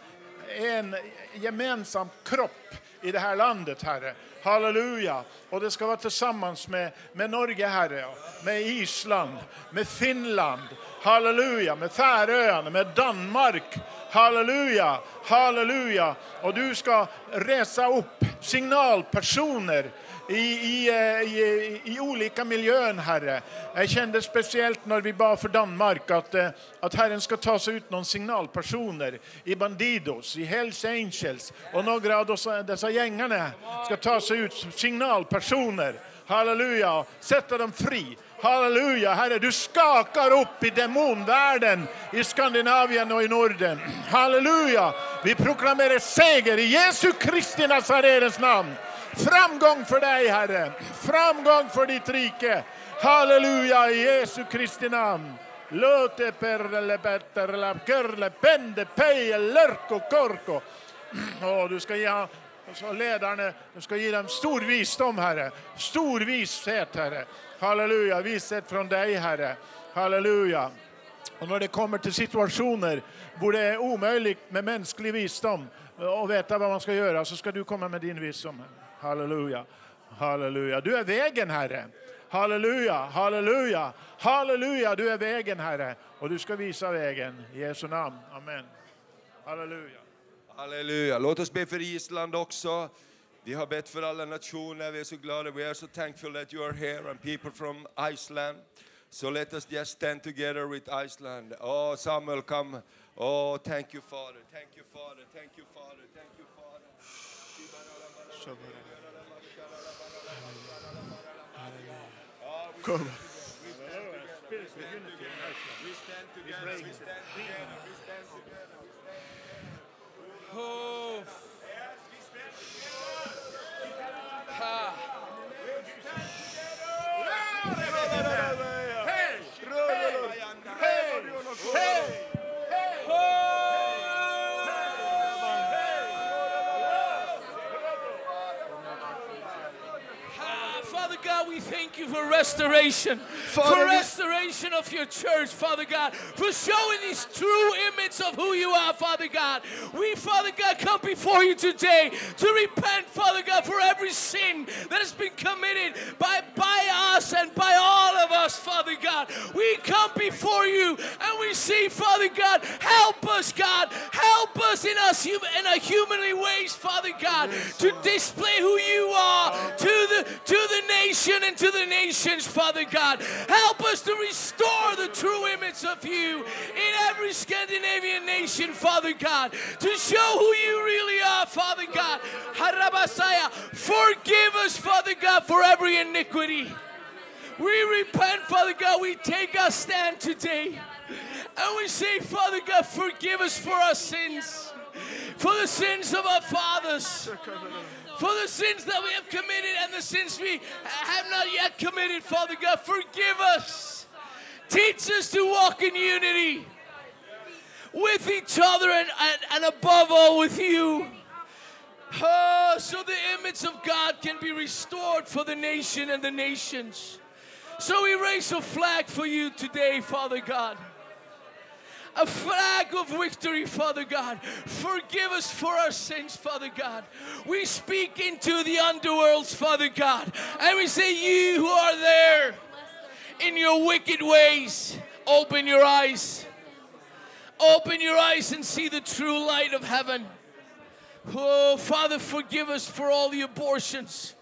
en gemensam kropp i det här landet, Herre. Halleluja! Och det ska vara tillsammans med, med Norge, Herre, med Island, med Finland, halleluja, med Färöarna, med Danmark, halleluja, halleluja. Och du ska resa upp signalpersoner i, i, eh, i, i olika miljön, Herre. Jag kände speciellt när vi bad för Danmark att, eh, att Herren ska ta sig ut någon signalpersoner i Bandidos, i Hells Angels och några av dessa, dessa gängarna ska ta sig ut som signalpersoner. Halleluja, sätta dem fri. Halleluja, Herre, du skakar upp i demonvärlden i Skandinavien och i Norden. Halleluja, vi proklamerar seger i Jesu Kristi Nazarens namn. Framgång för dig, Herre. Framgång för ditt rike. Halleluja, i Jesu Kristi namn. Löte perle petterla körle pende peje lörko korko. Oh, du ska ge så ledarna, du ska ge dem stor visdom, Herre. Stor vishet, Herre. Halleluja, vishet från dig, Herre. Halleluja. Och när det kommer till situationer där det är omöjligt med mänsklig visdom och veta vad man ska göra så ska du komma med din visdom. Halleluja. Halleluja. Du är vägen, Herre. Halleluja, halleluja, halleluja. Du är vägen, Herre. Och du ska visa vägen. I Jesu namn. Amen. Halleluja. Halleluja. Låt oss be för Island också. Vi har bett för alla nationer. Vi är så glada. We are so thankful that you are here and people from Iceland. So let us just stand together with Iceland. Oh, Samuel, come. Oh, thank you, Father. Thank you, Father. Thank you, Father. Thank you, Father. Kom. Oh. Ha. You for restoration, Father, for restoration of your church, Father God, for showing this true image of who you are, Father God. We, Father God, come before you today to repent, Father God, for every sin that has been committed by, by us and by all of us, Father God. We come before you and we see, Father God, help us, God, help us in us in our humanly ways, Father God, to display who you are to the to the nation and to the nations, Father God. Help us to restore the true image of you in every Scandinavian nation, Father God, to show who you really are, Father God. Harabasaya, forgive us, Father God, for every iniquity. We repent, Father God. We take our stand today. And we say, Father God, forgive us for our sins, for the sins of our fathers, for the sins that we have committed and the sins we have not yet committed, Father God. Forgive us. Teach us to walk in unity with each other and, and, and above all with you. Oh, so the image of God can be restored for the nation and the nations. So we raise a flag for you today, Father God. A flag of victory, Father God. Forgive us for our sins, Father God. We speak into the underworlds, Father God. And we say, You who are there in your wicked ways, open your eyes. Open your eyes and see the true light of heaven. Oh, Father, forgive us for all the abortions.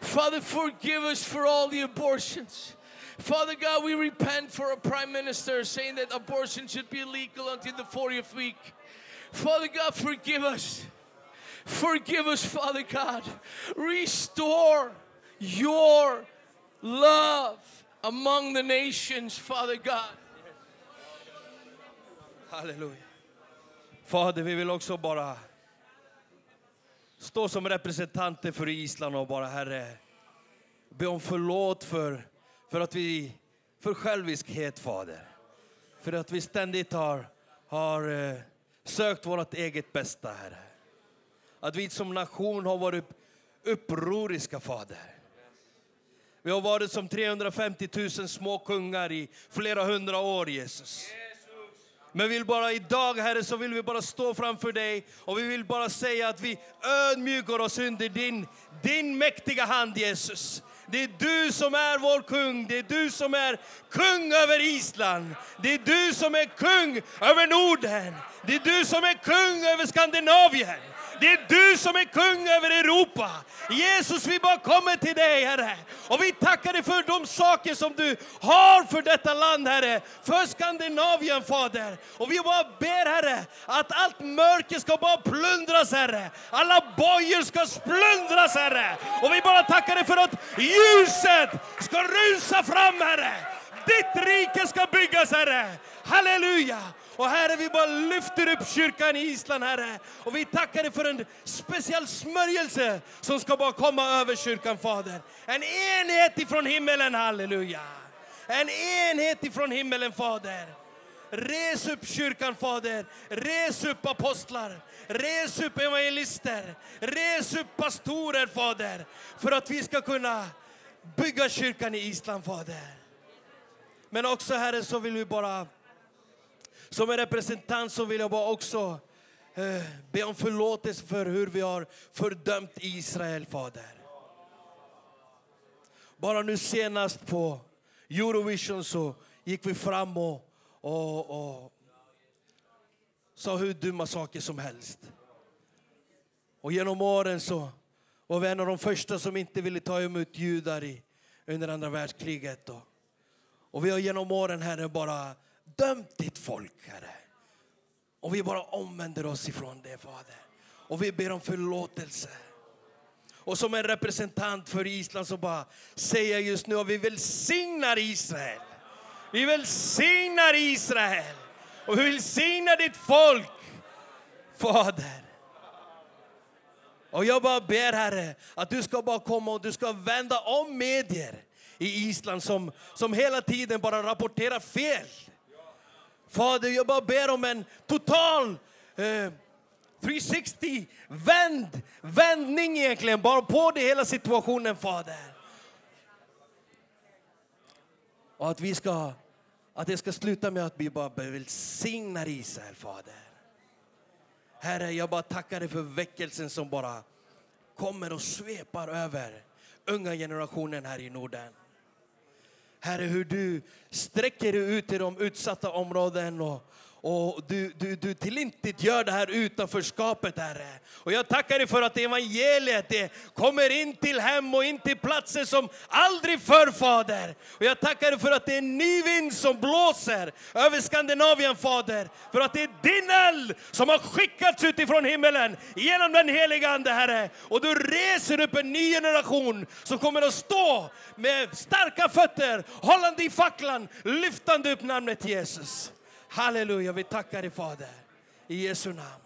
Father, forgive us for all the abortions. Father God, we repent for a prime minister saying that abortion should be illegal until the 40th week. Father God, forgive us. Forgive us, Father God. Restore your love among the nations, Father God. Halleluja. Fader, vi vill också bara stå som representanter för Island och bara Herre, be om förlåt för, för att vi, för själviskhet Fader. För att vi ständigt har, har eh, sökt vårt eget bästa Herre. Att vi som nation har varit upproriska Fader. Vi har varit som 350 000 små kungar i flera hundra år Jesus. Men vill bara idag Herre så vill vi bara stå framför dig och vi vill bara säga att vi ödmjukar oss under din, din mäktiga hand Jesus. Det är du som är vår kung, det är du som är kung över Island. Det är du som är kung över Norden. Det är du som är kung över Skandinavien. Det är du som är kung över Europa. Jesus, vi bara kommer till dig, Herre. Och vi tackar dig för de saker som du har för detta land, Herre. För Skandinavien, Fader. Och vi bara ber, Herre, att allt mörker ska bara plundras, Herre. Alla bojor ska splundras, Herre. Och vi bara tackar dig för att ljuset ska rusa fram, Herre. Ditt rike ska byggas, Herre. Halleluja! Och Herre, vi bara lyfter upp kyrkan i Island, Herre. Och vi tackar dig för en speciell smörjelse som ska bara komma över kyrkan, Fader. En enhet ifrån himmelen, halleluja. En enhet ifrån himmelen, Fader. Res upp kyrkan, Fader. Res upp apostlar. Res upp evangelister. Res upp pastorer, Fader. För att vi ska kunna bygga kyrkan i Island, Fader. Men också, Herre, så vill vi bara som en representant så vill jag bara också eh, be om förlåtelse för hur vi har fördömt Israel, Fader. Bara nu senast på Eurovision så gick vi fram och, och, och sa hur dumma saker som helst. Och genom åren så var vi en av de första som inte ville ta emot judar i, under andra världskriget. Och, och vi har genom åren, Herre, bara dömt ditt folk, Herre. Och vi bara omvänder oss ifrån det, Fader. Och vi ber om förlåtelse. Och som en representant för Island så bara säger jag just nu att vi välsignar Israel. Vi välsignar Israel. Och vi välsignar ditt folk, Fader. Och jag bara ber Herre att du ska bara komma och du ska vända om medier i Island som, som hela tiden bara rapporterar fel. Fader, jag bara ber om en total eh, 360 vänd, vändning egentligen, bara på det hela situationen Fader. Och att vi ska, att det ska sluta med att vi bara välsignar Israel, Fader. Herre, jag bara tackar dig för väckelsen som bara kommer och svepar över unga generationen här i Norden. Herre, hur du sträcker dig ut i de utsatta områden och, och du, du, du tillintetgör det här utanförskapet, Herre. Och jag tackar dig för att evangeliet det kommer in till hem och in till platser som aldrig förr, Fader. Och jag tackar dig för att det är en ny vind som blåser över Skandinavien, Fader. För att det är din eld som har skickats utifrån himmelen genom den heliga Ande, Herre. Och du reser upp en ny generation som kommer att stå med starka fötter, hållande i facklan, lyftande upp namnet Jesus. Halleluja, vi tackar dig Fader. I Jesu namn.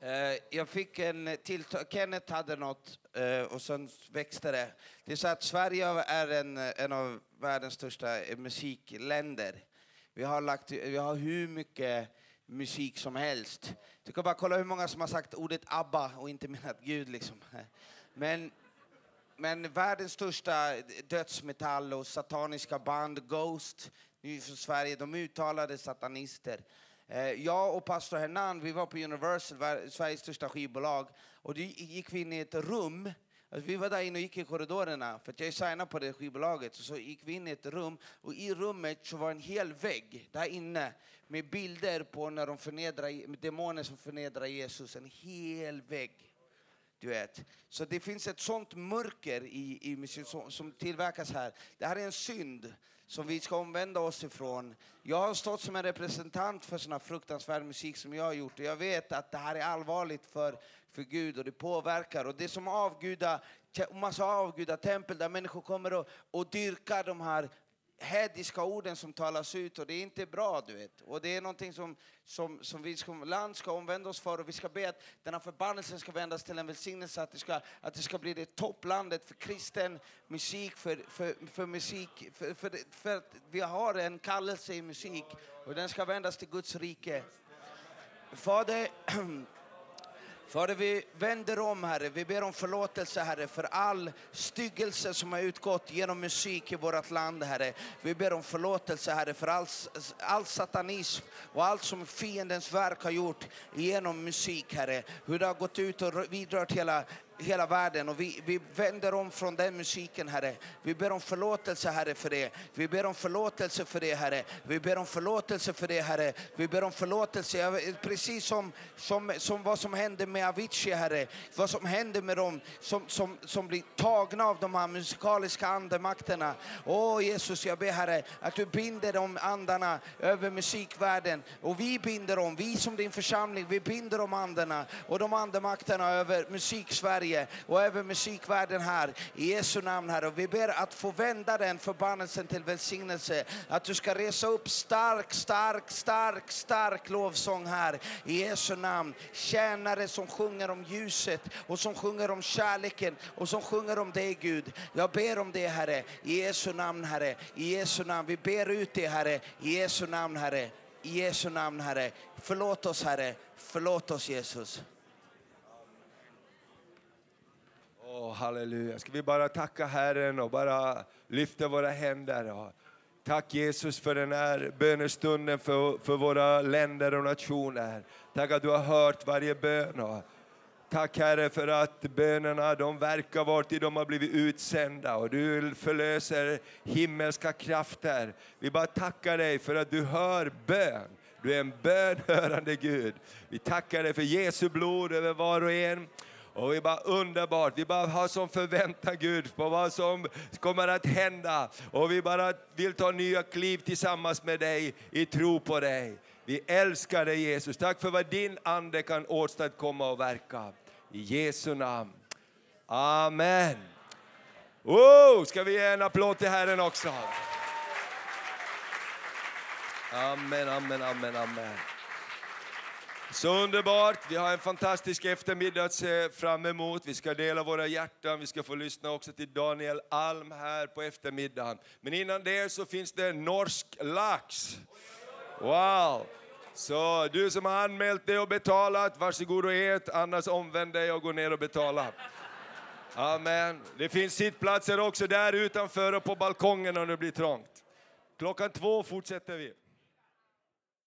Amen. Eh, jag fick en till, Kenneth hade något eh, och sen växte det. Det är så att Sverige är en, en av världens största musikländer. Vi har, lagt, vi har hur mycket musik som helst. Du kan bara kolla hur många som har sagt ordet ABBA och inte menat Gud. Liksom. Men, men världens största dödsmetall och sataniska band, Ghost, är från Sverige, de uttalade satanister. Eh, jag och pastor Hernan, vi var på Universal, Sveriges största skivbolag, och då gick vi in i ett rum. Alltså vi var där inne och gick i korridorerna, för att jag är signad på det skivbolaget. Så gick vi in i ett rum, och i rummet så var en hel vägg där inne med bilder på när de förnedrar, demoner som förnedrar Jesus. En hel vägg. Du vet. Så det finns ett sånt mörker i, i musik som, som tillverkas här. Det här är en synd som vi ska omvända oss ifrån. Jag har stått som en representant för sån här fruktansvärd musik som jag har gjort och jag vet att det här är allvarligt för, för Gud och det påverkar. Och det är som avguda, massa avgudatempel där människor kommer och, och dyrkar de här hädiska orden som talas ut och det är inte bra, du vet. Och det är någonting som, som, som vi som land ska omvända oss för och vi ska be att den här förbannelsen ska vändas till en välsignelse, att det ska, att det ska bli det topplandet för kristen musik, för, för, för musik, för, för, för att vi har en kallelse i musik och den ska vändas till Guds rike. Fader, Fader, vi vänder om, Herre. Vi ber om förlåtelse, Herre, för all styggelse som har utgått genom musik i vårt land, Herre. Vi ber om förlåtelse, Herre, för all, all satanism och allt som fiendens verk har gjort genom musik, Herre. Hur det har gått ut och vidrört hela hela världen och vi, vi vänder om från den musiken, Herre. Vi ber om förlåtelse, Herre, för det. Vi ber om förlåtelse för det, Herre. Vi ber om förlåtelse för det, Herre. Vi ber om förlåtelse, Jag precis som, som, som vad som hände med Avicii, Herre. Vad som hände med dem som, som, som blir tagna av de här musikaliska andemakterna. Åh Jesus, jag ber Herre att du binder de andarna över musikvärlden. Och vi binder dem, vi som din församling, vi binder de andarna och de andemakterna över musik-Sverige och över musikvärlden här. I Jesu namn, Herre. Och vi ber att få vända den förbannelsen till välsignelse. Att du ska resa upp stark, stark, stark, stark lovsång här. I Jesu namn. Tjänare som sjunger om ljuset och som sjunger om kärleken och som sjunger om dig, Gud. Jag ber om det, Herre. I Jesu namn, Herre. I Jesu namn. Vi ber ut det, Herre. I Jesu namn, Herre. I Jesu namn, Herre. Förlåt oss, Herre. Förlåt oss, Jesus. Oh, halleluja. Ska vi bara tacka Herren och bara lyfta våra händer. Tack Jesus för den här bönestunden för, för våra länder och nationer. Tack att du har hört varje bön. Och tack Herre för att bönerna de verkar vart de har blivit utsända och du förlöser himmelska krafter. Vi bara tackar dig för att du hör bön. Du är en bönhörande Gud. Vi tackar dig för Jesu blod över var och en. Och vi bara underbart, vi bara har som förväntan Gud på vad som kommer att hända. Och vi bara vill ta nya kliv tillsammans med dig i tro på dig. Vi älskar dig Jesus. Tack för vad din ande kan åstadkomma och verka. I Jesu namn. Amen. Oh, ska vi ge en applåd till Herren också? Amen, amen, amen, amen. Så underbart. Vi har en fantastisk eftermiddag att se fram emot. Vi ska dela våra hjärtan. Vi ska få lyssna också till Daniel Alm här på eftermiddagen. Men innan det så finns det norsk lax. Wow! Så du som har anmält dig och betalat, varsågod och ät. Annars omvänd dig och gå ner och betala. Amen. Det finns sittplatser också där utanför och på balkongen om det blir trångt. Klockan två fortsätter vi.